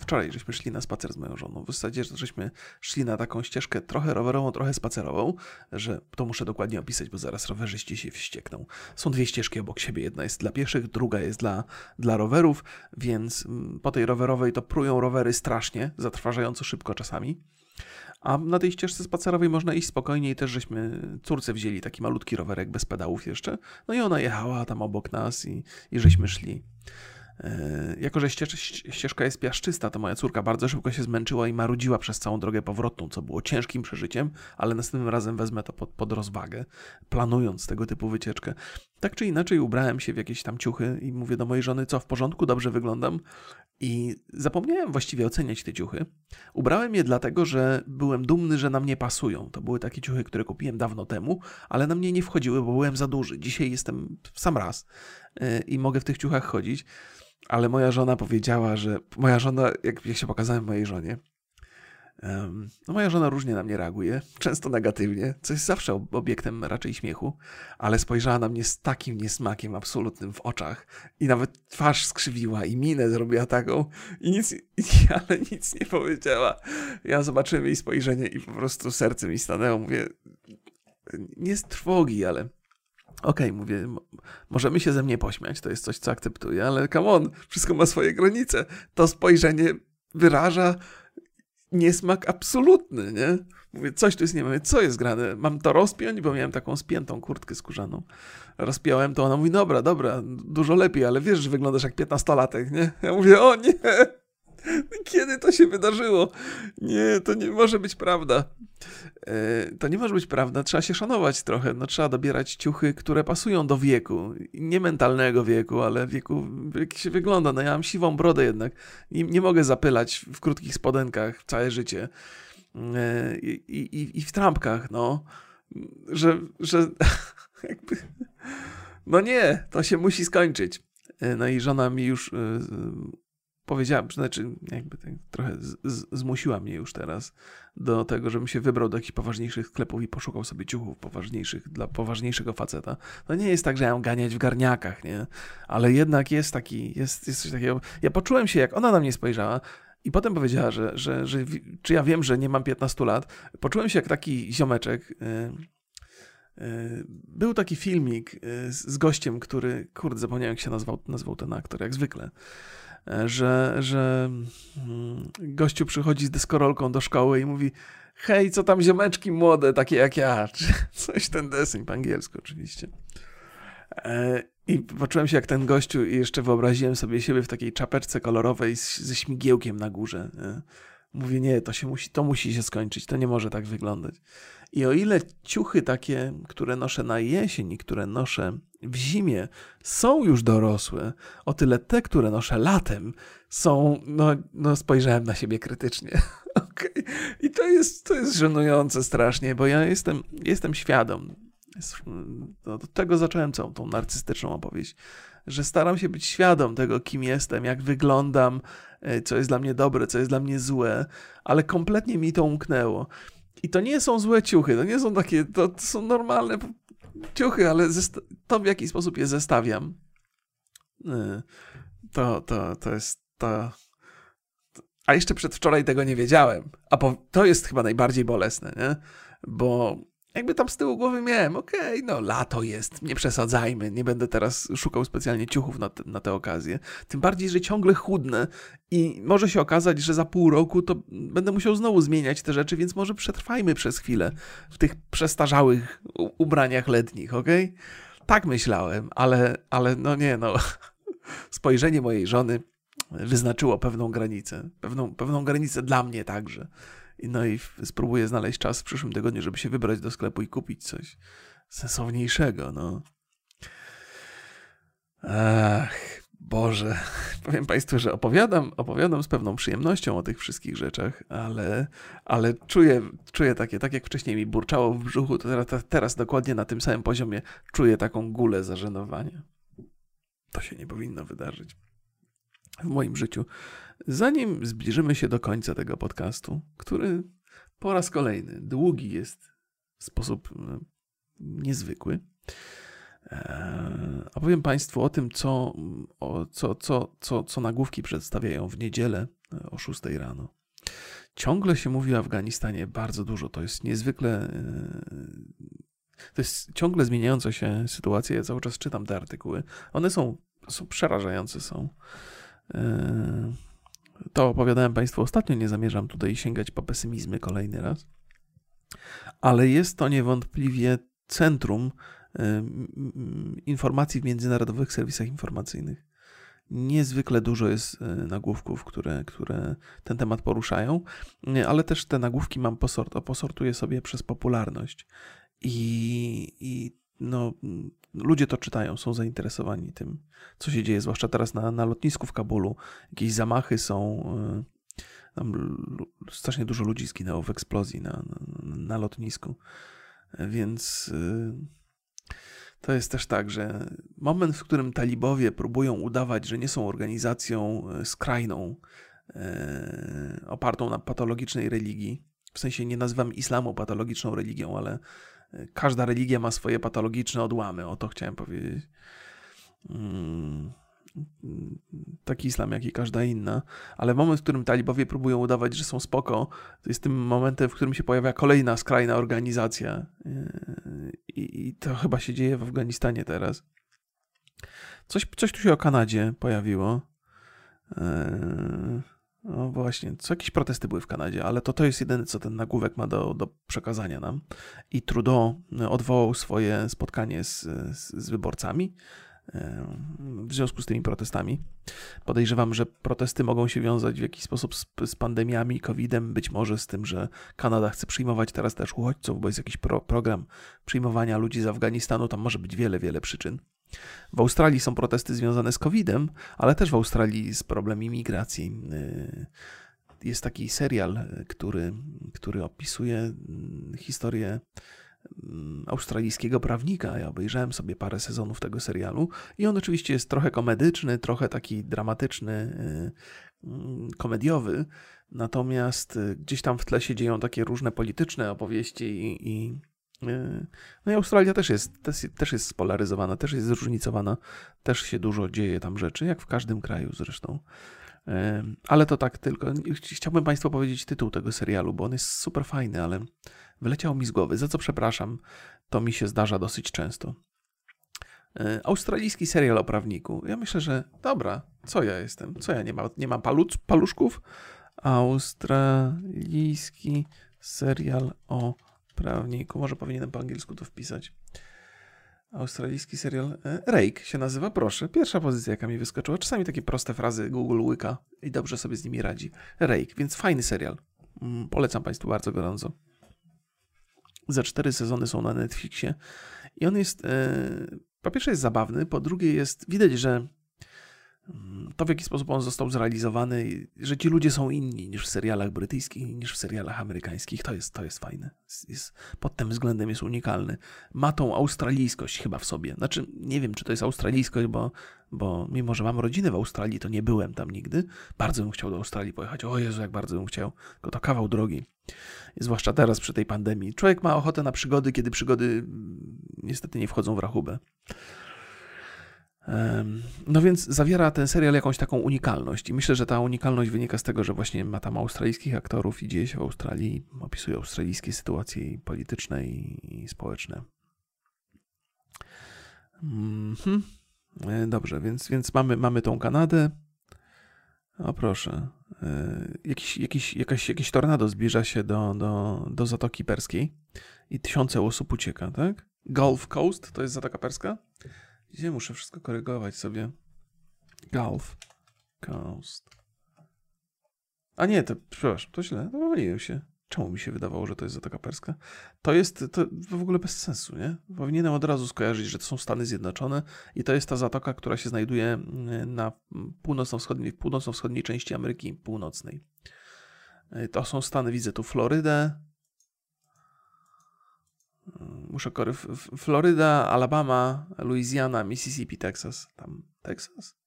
wczoraj żeśmy szli na spacer z moją żoną. W zasadzie żeśmy szli na taką ścieżkę trochę rowerową, trochę spacerową, że to muszę dokładnie opisać, bo zaraz rowerzyści się wściekną. Są dwie ścieżki obok siebie, jedna jest dla pieszych, druga jest dla, dla rowerów, więc po tej rowerowej to prują rowery strasznie, zatrważająco szybko czasami. A na tej ścieżce spacerowej można iść spokojnie i też żeśmy córce wzięli taki malutki rowerek bez pedałów jeszcze. No i ona jechała tam obok nas i, i żeśmy szli. E, jako, że ścieżka jest piaszczysta, to moja córka bardzo szybko się zmęczyła i marudziła przez całą drogę powrotną, co było ciężkim przeżyciem, ale następnym razem wezmę to pod, pod rozwagę, planując tego typu wycieczkę. Tak czy inaczej ubrałem się w jakieś tam ciuchy i mówię do mojej żony, co w porządku, dobrze wyglądam. I zapomniałem właściwie oceniać te ciuchy. Ubrałem je dlatego, że byłem dumny, że na mnie pasują. To były takie ciuchy, które kupiłem dawno temu, ale na mnie nie wchodziły, bo byłem za duży. Dzisiaj jestem sam raz e, i mogę w tych ciuchach chodzić. Ale moja żona powiedziała, że moja żona, jak, jak się pokazałem mojej żonie, no moja żona różnie na mnie reaguje, często negatywnie, co jest zawsze obiektem raczej śmiechu, ale spojrzała na mnie z takim niesmakiem absolutnym w oczach i nawet twarz skrzywiła i minę zrobiła taką i nic, i, ale nic nie powiedziała. Ja zobaczyłem jej spojrzenie i po prostu serce mi stanęło. Mówię, nie z trwogi, ale Okej, okay, mówię, możemy się ze mnie pośmiać, to jest coś, co akceptuję, ale come on, wszystko ma swoje granice. To spojrzenie wyraża niesmak absolutny, nie? Mówię, coś tu jest nie wiem, co jest grane? Mam to rozpiąć, bo miałem taką spiętą kurtkę skórzaną. Rozpiąłem to, ona mówi, dobra, dobra, dużo lepiej, ale wiesz, że wyglądasz jak piętnastolatek, nie? Ja mówię, o nie, kiedy to się wydarzyło? Nie, to nie może być prawda. E, to nie może być prawda. Trzeba się szanować trochę. No, trzeba dobierać ciuchy, które pasują do wieku. Nie mentalnego wieku, ale wieku, jak się wygląda. No ja mam siwą brodę jednak. Nie, nie mogę zapylać w krótkich spodenkach całe życie. E, I, i, i w trampkach, no. Że, że jakby... No nie, to się musi skończyć. E, no i żona mi już powiedziała, znaczy jakby tak trochę z, z, zmusiła mnie już teraz do tego, żebym się wybrał do jakichś poważniejszych sklepów i poszukał sobie ciuchów poważniejszych dla poważniejszego faceta. To nie jest tak, że ja ją ganiać w garniakach, nie? Ale jednak jest taki, jest, jest coś takiego. Ja poczułem się, jak ona na mnie spojrzała, i potem powiedziała, że, że, że czy ja wiem, że nie mam 15 lat. Poczułem się jak taki ziomeczek. Yy, yy, był taki filmik z, z gościem, który, kurde, zapomniałem jak się nazwał, nazwał ten aktor, jak zwykle że, że mm, gościu przychodzi z deskorolką do szkoły i mówi hej, co tam ziomeczki młode, takie jak ja, czy coś ten deseń, po angielsku oczywiście. E, I poczułem się jak ten gościu i jeszcze wyobraziłem sobie siebie w takiej czapeczce kolorowej ze śmigiełkiem na górze. Mówię, nie, to się musi, to musi się skończyć, to nie może tak wyglądać. I o ile ciuchy takie, które noszę na jesień i które noszę w zimie, są już dorosłe, o tyle te, które noszę latem, są, no, no spojrzałem na siebie krytycznie. okay. I to jest, to jest żenujące strasznie, bo ja jestem, jestem świadom. No, od tego zacząłem całą tą narcystyczną opowieść, że staram się być świadom tego, kim jestem, jak wyglądam, e, co jest dla mnie dobre, co jest dla mnie złe, ale kompletnie mi to umknęło. I to nie są złe ciuchy, to nie są takie, to, to są normalne ciuchy, ale to w jaki sposób je zestawiam, y, to, to, to jest to. A jeszcze przedwczoraj tego nie wiedziałem. A po, to jest chyba najbardziej bolesne, nie? Bo jakby tam z tyłu głowy miałem, okej, okay, no lato jest, nie przesadzajmy, nie będę teraz szukał specjalnie ciuchów na te, na tę okazję. Tym bardziej, że ciągle chudnę i może się okazać, że za pół roku to będę musiał znowu zmieniać te rzeczy, więc może przetrwajmy przez chwilę w tych przestarzałych ubraniach letnich, okej? Okay? Tak myślałem, ale, ale no nie, no. Spojrzenie mojej żony wyznaczyło pewną granicę, pewną, pewną granicę dla mnie także. No i spróbuję znaleźć czas w przyszłym tygodniu, żeby się wybrać do sklepu i kupić coś sensowniejszego, no. Ach, Boże, powiem Państwu, że opowiadam, opowiadam z pewną przyjemnością o tych wszystkich rzeczach, ale, ale czuję, czuję takie, tak jak wcześniej mi burczało w brzuchu, to teraz, teraz dokładnie na tym samym poziomie czuję taką gulę zażenowania. To się nie powinno wydarzyć w moim życiu. Zanim zbliżymy się do końca tego podcastu, który po raz kolejny długi jest w sposób e, niezwykły, e, opowiem Państwu o tym, co, o, co, co, co, co nagłówki przedstawiają w niedzielę e, o 6 rano. Ciągle się mówi o Afganistanie bardzo dużo. To jest niezwykle. To jest ciągle zmieniająca się sytuacja. Ja cały czas czytam te artykuły. One są, są przerażające. Są. To opowiadałem Państwu ostatnio, nie zamierzam tutaj sięgać po pesymizmy kolejny raz. Ale jest to niewątpliwie centrum informacji w międzynarodowych serwisach informacyjnych. Niezwykle dużo jest nagłówków, które, które ten temat poruszają, ale też te nagłówki mam posort, posortuję sobie przez popularność. I, i no, ludzie to czytają, są zainteresowani tym, co się dzieje, zwłaszcza teraz na, na lotnisku w Kabulu. Jakieś zamachy są. Tam strasznie dużo ludzi zginęło w eksplozji na, na, na lotnisku. Więc to jest też tak, że moment, w którym talibowie próbują udawać, że nie są organizacją e, skrajną, opartą na patologicznej religii, w sensie nie nazywam islamu patologiczną religią, ale każda religia ma swoje patologiczne odłamy, o to chciałem powiedzieć. Mm taki islam, jak i każda inna, ale moment, w którym talibowie próbują udawać, że są spoko, to jest tym momentem, w którym się pojawia kolejna skrajna organizacja i, to chyba się dzieje w Afganistanie teraz. Coś, coś tu się o Kanadzie pojawiło. No właśnie, co jakieś protesty były w Kanadzie, ale to to jest jedyne, co ten nagłówek ma do, do przekazania nam. I Trudeau odwołał swoje spotkanie z, z, z wyborcami w związku z tymi protestami. Podejrzewam, że protesty mogą się wiązać w jakiś sposób z, z pandemiami, COVID-em, być może z tym, że Kanada chce przyjmować teraz też uchodźców, bo jest jakiś pro, program przyjmowania ludzi z Afganistanu. Tam może być wiele, wiele przyczyn. W Australii są protesty związane z COVID-em, ale też w Australii z problemem imigracji. Y, jest taki serial, który, który opisuje mm, historię Mm, australijskiego prawnika. Ja obejrzałem sobie parę sezonów tego serialu i on oczywiście jest trochę komedyczny, trochę taki dramatyczny, y, mm, komediowy, natomiast y, gdzieś tam w tle się dzieją takie różne polityczne opowieści i, i no i Australia też jest, też jest spolaryzowana, też jest zróżnicowana, też się dużo dzieje tam rzeczy, jak w każdym kraju zresztą. Ale to tak tylko. Chciałbym Państwu powiedzieć tytuł tego serialu, bo on jest super fajny, ale wyleciał mi z głowy, za co przepraszam. To mi się zdarza dosyć często. E, australijski serial o prawniku. Ja myślę, że dobra, co ja jestem? Co ja nie mam? Nie mam paluc, paluszków? Australijski serial o prawniku. Może powinienem po angielsku to wpisać. Australijski serial e, Rake się nazywa, proszę. Pierwsza pozycja, jaka mi wyskoczyła. Czasami takie proste frazy Google łyka i dobrze sobie z nimi radzi. Rake, więc fajny serial. Mm, polecam Państwu bardzo gorąco. Za cztery sezony są na Netflixie i on jest, e, po pierwsze jest zabawny, po drugie jest, widać, że to w jaki sposób on został zrealizowany, że ci ludzie są inni niż w serialach brytyjskich, niż w serialach amerykańskich, to jest, to jest fajne. Jest, pod tym względem jest unikalny. Ma tą australijskość chyba w sobie. Znaczy, nie wiem, czy to jest australijskość, bo, bo mimo, że mam rodzinę w Australii, to nie byłem tam nigdy. Bardzo bym chciał do Australii pojechać. O Jezu, jak bardzo bym chciał. Tylko to kawał drogi zwłaszcza teraz przy tej pandemii. Człowiek ma ochotę na przygody, kiedy przygody mm, niestety nie wchodzą w rachubę. No więc zawiera ten serial jakąś taką unikalność i myślę, że ta unikalność wynika z tego, że właśnie ma tam australijskich aktorów i dzieje się w Australii, opisuje australijskie sytuacje polityczne i społeczne. Mhm. E, dobrze, więc, więc mamy, mamy tą Kanadę. O proszę. E, jakiś, jakiś, jakaś, tornado zbliża się do, do, do Zatoki Perskiej i tysiące osób ucieka, tak? Gulf Coast to jest Zatoka Perska? Gdzie muszę wszystko korygować sobie? Gulf Coast. A nie, to przepraszam, to źle, pomyliłem się. Czemu mi się wydawało, że to jest Zatoka Perska? To jest to w ogóle bez sensu, nie? Powinienem od razu skojarzyć, że to są Stany Zjednoczone i to jest ta zatoka, która się znajduje mm, na północno-wschodniej, północno-wschodniej części Ameryki Północnej. Y, to są Stany, widzę tu Florydę. Muszę kory... Floryda, Alabama, Louisiana, Mississippi, Texas. Tam Texas?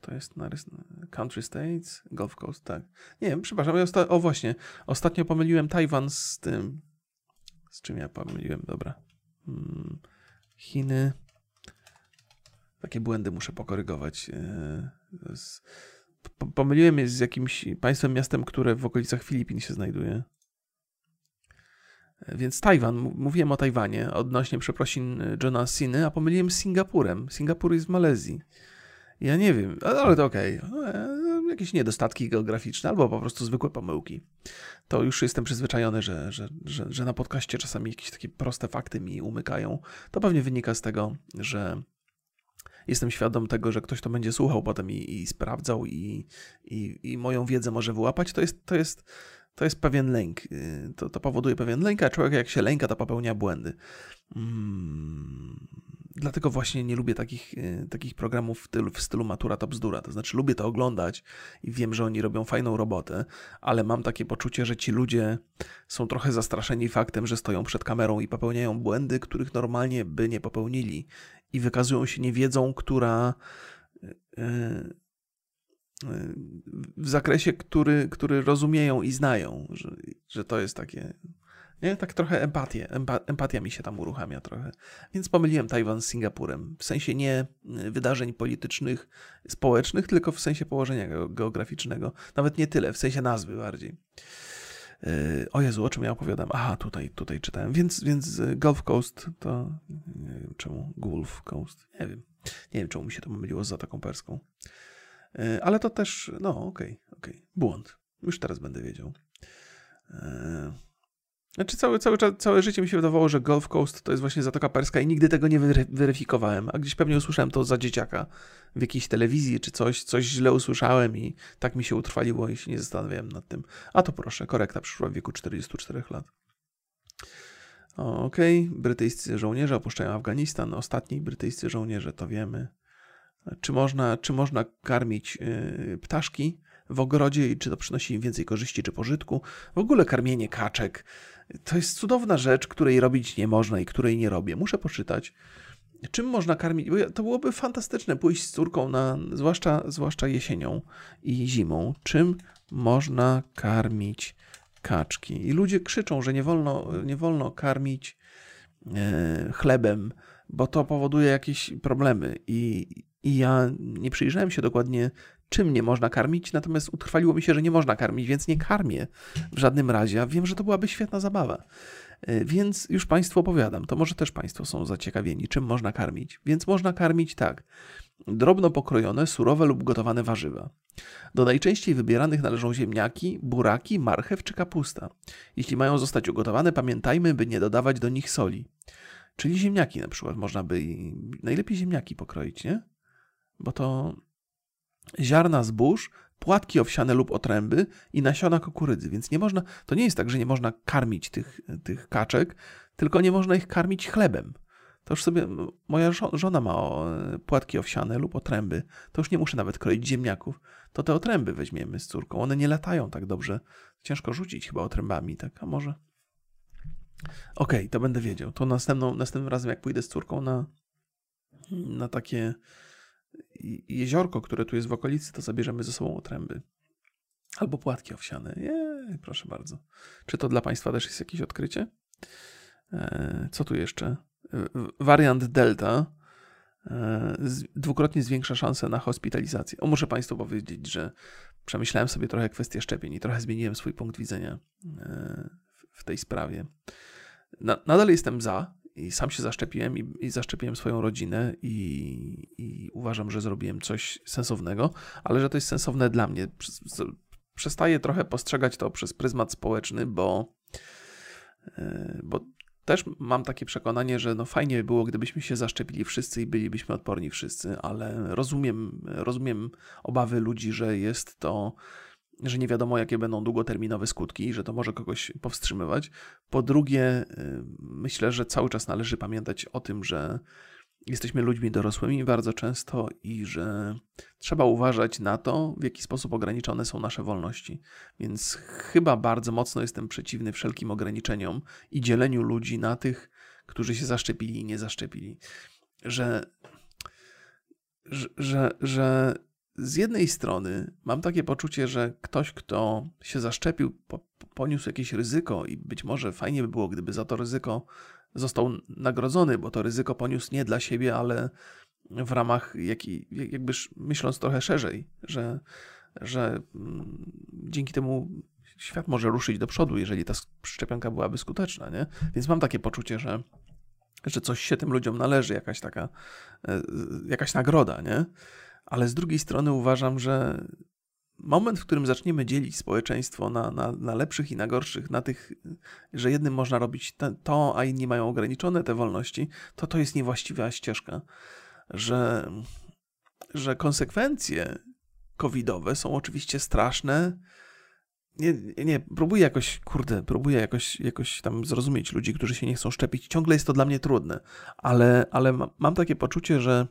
to jest narys... Country States, Gulf Coast, tak. Nie wiem, przepraszam, ja osta... o właśnie, ostatnio pomyliłem Tajwan z tym, z czym ja pomyliłem, dobra. Hmm. Chiny, takie błędy muszę pokorygować. E, pomyliłem je z jakimś państwem, miastem, które w okolicach Filipin się znajduje. Więc Tajwan, mówiłem o Tajwanie odnośnie przeprosin Johna Siny, a pomyliłem z Singapurem. Singapur jest w Malezji. Ja nie wiem, ale to okej. Okay. E, jakieś niedostatki geograficzne albo po prostu zwykłe pomyłki. To już jestem przyzwyczajony, że, że, że, że na podcaście czasami jakieś takie proste fakty mi umykają. To pewnie wynika z tego, że jestem świadom tego, że ktoś to będzie słuchał potem i, i sprawdzał i, i, i moją wiedzę może wyłapać, to jest, to jest, to jest pewien lęk. Y, to, to powoduje pewien lęk, a człowiek jak się lęka, to popełnia błędy. Hmm. Dlatego właśnie nie lubię takich, y, takich programów w stylu, w stylu Matura to bzdura. To znaczy lubię to oglądać i wiem, że oni robią fajną robotę, ale mam takie poczucie, że ci ludzie są trochę zastraszeni faktem, że stoją przed kamerą i popełniają błędy, których normalnie by nie popełnili i wykazują się niewiedzą, która y, w zakresie, który, który rozumieją i znają, że, że to jest takie. Nie, tak trochę empatię, empa, empatia mi się tam uruchamia trochę. Więc pomyliłem Tajwan z Singapurem. W sensie nie wydarzeń politycznych, społecznych, tylko w sensie położenia geograficznego. Nawet nie tyle, w sensie nazwy bardziej. Yy, o Jezu, o czym ja opowiadam? Aha, tutaj, tutaj czytałem. Więc, więc Gulf Coast to. Nie wiem czemu. Gulf Coast. Nie wiem. Nie wiem, czemu mi się to pomyliło z Zatoką Perską. E, ale to też, no okej, okay, okej, okay. błąd. Już teraz będę wiedział. E, znaczy całe, całe, całe życie mi się wydawało, że Gulf Coast to jest właśnie Zatoka Perska i nigdy tego nie weryfikowałem, a gdzieś pewnie usłyszałem to za dzieciaka w jakiejś telewizji czy coś, coś źle usłyszałem i tak mi się utrwaliło i się nie zastanawiałem nad tym. A to proszę, korekta przyszła w wieku 44 lat. Okej, okay. brytyjscy żołnierze opuszczają Afganistan. Ostatni brytyjscy żołnierze, to wiemy czy można, czy można karmić y, ptaszki w ogrodzie i czy to przynosi im więcej korzyści czy pożytku. W ogóle karmienie kaczek to jest cudowna rzecz, której robić nie można i której nie robię. Muszę poczytać. Czym można karmić? To byłoby fantastyczne pójść z córką na, zwłaszcza, zwłaszcza jesienią i zimą. Czym można karmić kaczki? I ludzie krzyczą, że nie wolno, nie wolno karmić e, chlebem, bo to powoduje jakieś problemy. I, i ja nie przyjrzałem się dokładnie, czym nie można karmić, natomiast utrwaliło mi się, że nie można karmić, więc nie karmię w żadnym razie. A wiem, że to byłaby świetna zabawa. E, więc już Państwu opowiadam, to może też Państwo są zaciekawieni, czym można karmić. Więc można karmić tak. Drobno pokrojone, surowe lub gotowane warzywa. Do najczęściej wybieranych należą ziemniaki, buraki, marchew czy kapusta. Jeśli mają zostać ugotowane, pamiętajmy, by nie dodawać do nich soli. Czyli ziemniaki na przykład można by. Najlepiej ziemniaki pokroić, nie? Bo to ziarna zbóż, płatki owsiane lub otręby i nasiona kukurydzy, więc nie można, to nie jest tak, że nie można karmić tych, tych kaczek, tylko nie można ich karmić chlebem. To już sobie, moja żona ma płatki owsiane lub otręby, to już nie muszę nawet kroić ziemniaków, to te otręby weźmiemy z córką, one nie latają tak dobrze, ciężko rzucić chyba otrębami, tak, a może... Okej, okay, to będę wiedział, to następną, następnym razem jak pójdę z córką na, na takie jeziorko, które tu jest w okolicy, to zabierzemy ze sobą otręby. Albo płatki owsiane. Nie, proszę bardzo. Czy to dla Państwa też jest jakieś odkrycie? E, co tu jeszcze? Wariant Delta e, dwukrotnie zwiększa szanse na hospitalizację. O, muszę Państwu powiedzieć, że przemyślałem sobie trochę kwestię szczepień i trochę zmieniłem swój punkt widzenia e, w tej sprawie. Nadal jestem za, i sam się zaszczepiłem i, i zaszczepiłem swoją rodzinę i, i, uważam, że zrobiłem coś sensownego, ale że to jest sensowne dla mnie. Przestaję trochę postrzegać to przez pryzmat społeczny, bo, e, bo też mam takie przekonanie, że no fajnie by było, gdybyśmy się zaszczepili wszyscy i bylibyśmy odporni wszyscy, ale rozumiem, rozumiem obawy ludzi, że jest to że nie wiadomo, jakie będą długoterminowe skutki, że to może kogoś powstrzymywać. Po drugie, y, myślę, że cały czas należy pamiętać o tym, że jesteśmy ludźmi dorosłymi bardzo często i że trzeba uważać na to, w jaki sposób ograniczone są nasze wolności. Więc chyba bardzo mocno jestem przeciwny wszelkim ograniczeniom i dzieleniu ludzi na tych, którzy się zaszczepili i nie zaszczepili. Że, że, że, że z jednej strony mam takie poczucie, że ktoś, kto się zaszczepił, poniósł jakieś ryzyko i być może fajnie by było, gdyby za to ryzyko został nagrodzony, bo to ryzyko poniósł nie dla siebie, ale w ramach jakiej, jakby myśląc trochę szerzej, że, że mm, dzięki temu świat może ruszyć do przodu, jeżeli ta szczepionka byłaby skuteczna, nie? Więc mam takie poczucie, że, że coś się tym ludziom należy, jakaś taka, e, jakaś nagroda, nie? Ale z drugiej strony uważam, że moment, w którym zaczniemy dzielić społeczeństwo na, na, na lepszych i na gorszych, na tych, że jednym można robić to, a inni mają ograniczone te wolności, to to jest niewłaściwa ścieżka. że, że konsekwencje covidowe są oczywiście straszne. Nie, nie, próbuję jakoś, kurde, próbuję jakoś, jakoś tam zrozumieć ludzi, którzy się nie chcą szczepić. Ciągle jest to dla mnie trudne, ale, ale mam takie poczucie, że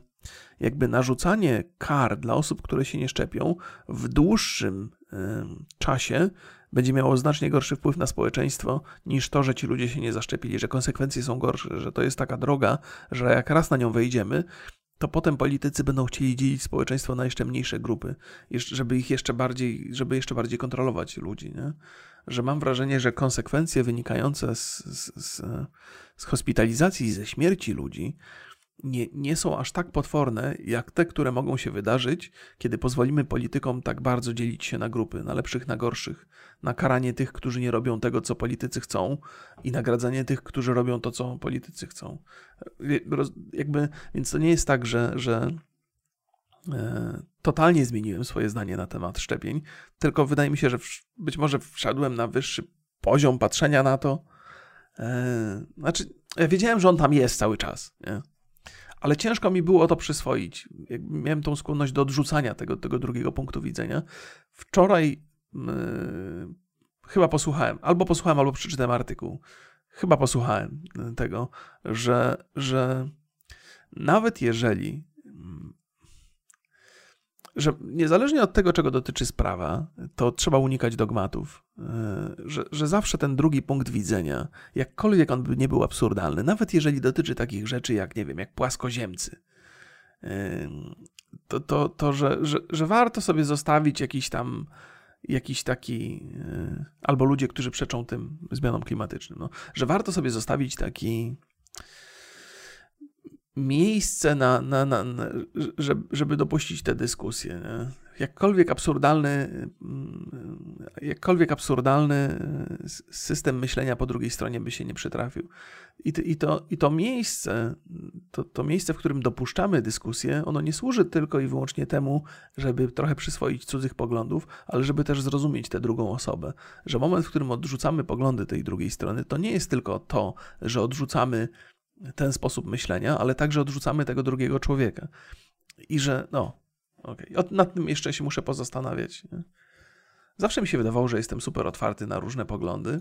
jakby narzucanie kar dla osób, które się nie szczepią w dłuższym czasie będzie miało znacznie gorszy wpływ na społeczeństwo niż to, że ci ludzie się nie zaszczepili, że konsekwencje są gorsze, że to jest taka droga, że jak raz na nią wejdziemy, to potem politycy będą chcieli dzielić społeczeństwo na jeszcze mniejsze grupy, żeby ich jeszcze bardziej, żeby jeszcze bardziej kontrolować ludzi. Nie? Że mam wrażenie, że konsekwencje wynikające z, z, z, z hospitalizacji, ze śmierci ludzi, nie, nie są aż tak potworne, jak te, które mogą się wydarzyć, kiedy pozwolimy politykom tak bardzo dzielić się na grupy, na lepszych, na gorszych, na karanie tych, którzy nie robią tego, co politycy chcą i nagradzanie tych, którzy robią to, co politycy chcą. Jakby, więc to nie jest tak, że, że e, totalnie zmieniłem swoje zdanie na temat szczepień, tylko wydaje mi się, że być może wszedłem na wyższy poziom patrzenia na to. E, znaczy, ja wiedziałem, że on tam jest cały czas. Nie? Ale ciężko mi było to przyswoić. Miałem tą skłonność do odrzucania tego, tego drugiego punktu widzenia. Wczoraj yy, chyba posłuchałem, albo posłuchałem, albo przeczytałem artykuł. Chyba posłuchałem tego, że, że nawet jeżeli że niezależnie od tego, czego dotyczy sprawa, to trzeba unikać dogmatów. E, że, że zawsze ten drugi punkt widzenia, jakkolwiek on by nie był absurdalny, nawet jeżeli dotyczy takich rzeczy jak, nie wiem, jak płaskoziemcy, e, to, to, to że, że, że warto sobie zostawić jakiś tam jakiś taki, e, albo ludzie, którzy przeczą tym zmianom klimatycznym, no, że warto sobie zostawić taki miejsce na, na, na, na żeby, dopuścić tę dyskusję. Nie? Jakkolwiek absurdalny, mm, jakkolwiek absurdalny system myślenia po drugiej stronie by się nie przytrafił. I, i, to, i to miejsce, to, to miejsce, w którym dopuszczamy dyskusję, ono nie służy tylko i wyłącznie temu, żeby trochę przyswoić cudzych poglądów, ale żeby też zrozumieć tę drugą osobę. Że moment, w którym odrzucamy poglądy tej drugiej strony, to nie jest tylko to, że odrzucamy ten sposób myślenia, ale także odrzucamy tego drugiego człowieka. I że, no, okej, okay. nad tym jeszcze się muszę pozastanawiać. Nie? Zawsze mi się wydawało, że jestem super otwarty na różne poglądy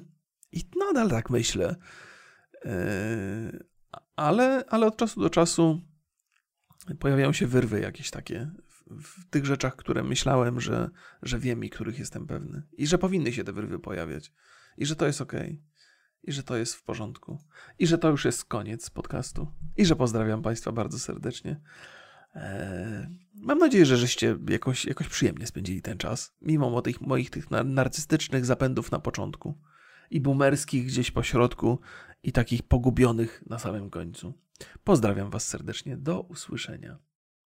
i nadal tak myślę. Yy, ale, ale od czasu do czasu pojawiają się wyrwy jakieś takie w, w tych rzeczach, które myślałem, że, że wiem i których jestem pewny. I że powinny się te wyrwy pojawiać. I że to jest okej. Okay i że to jest w porządku. I że to już jest koniec podcastu. I że pozdrawiam Państwa bardzo serdecznie. Eee, mam nadzieję, że żeście jakoś, jakoś przyjemnie spędzili ten czas, mimo tych moich tych narcystycznych zapędów na początku i boomerskich gdzieś po środku i takich pogubionych na samym końcu. Pozdrawiam Was serdecznie. Do usłyszenia.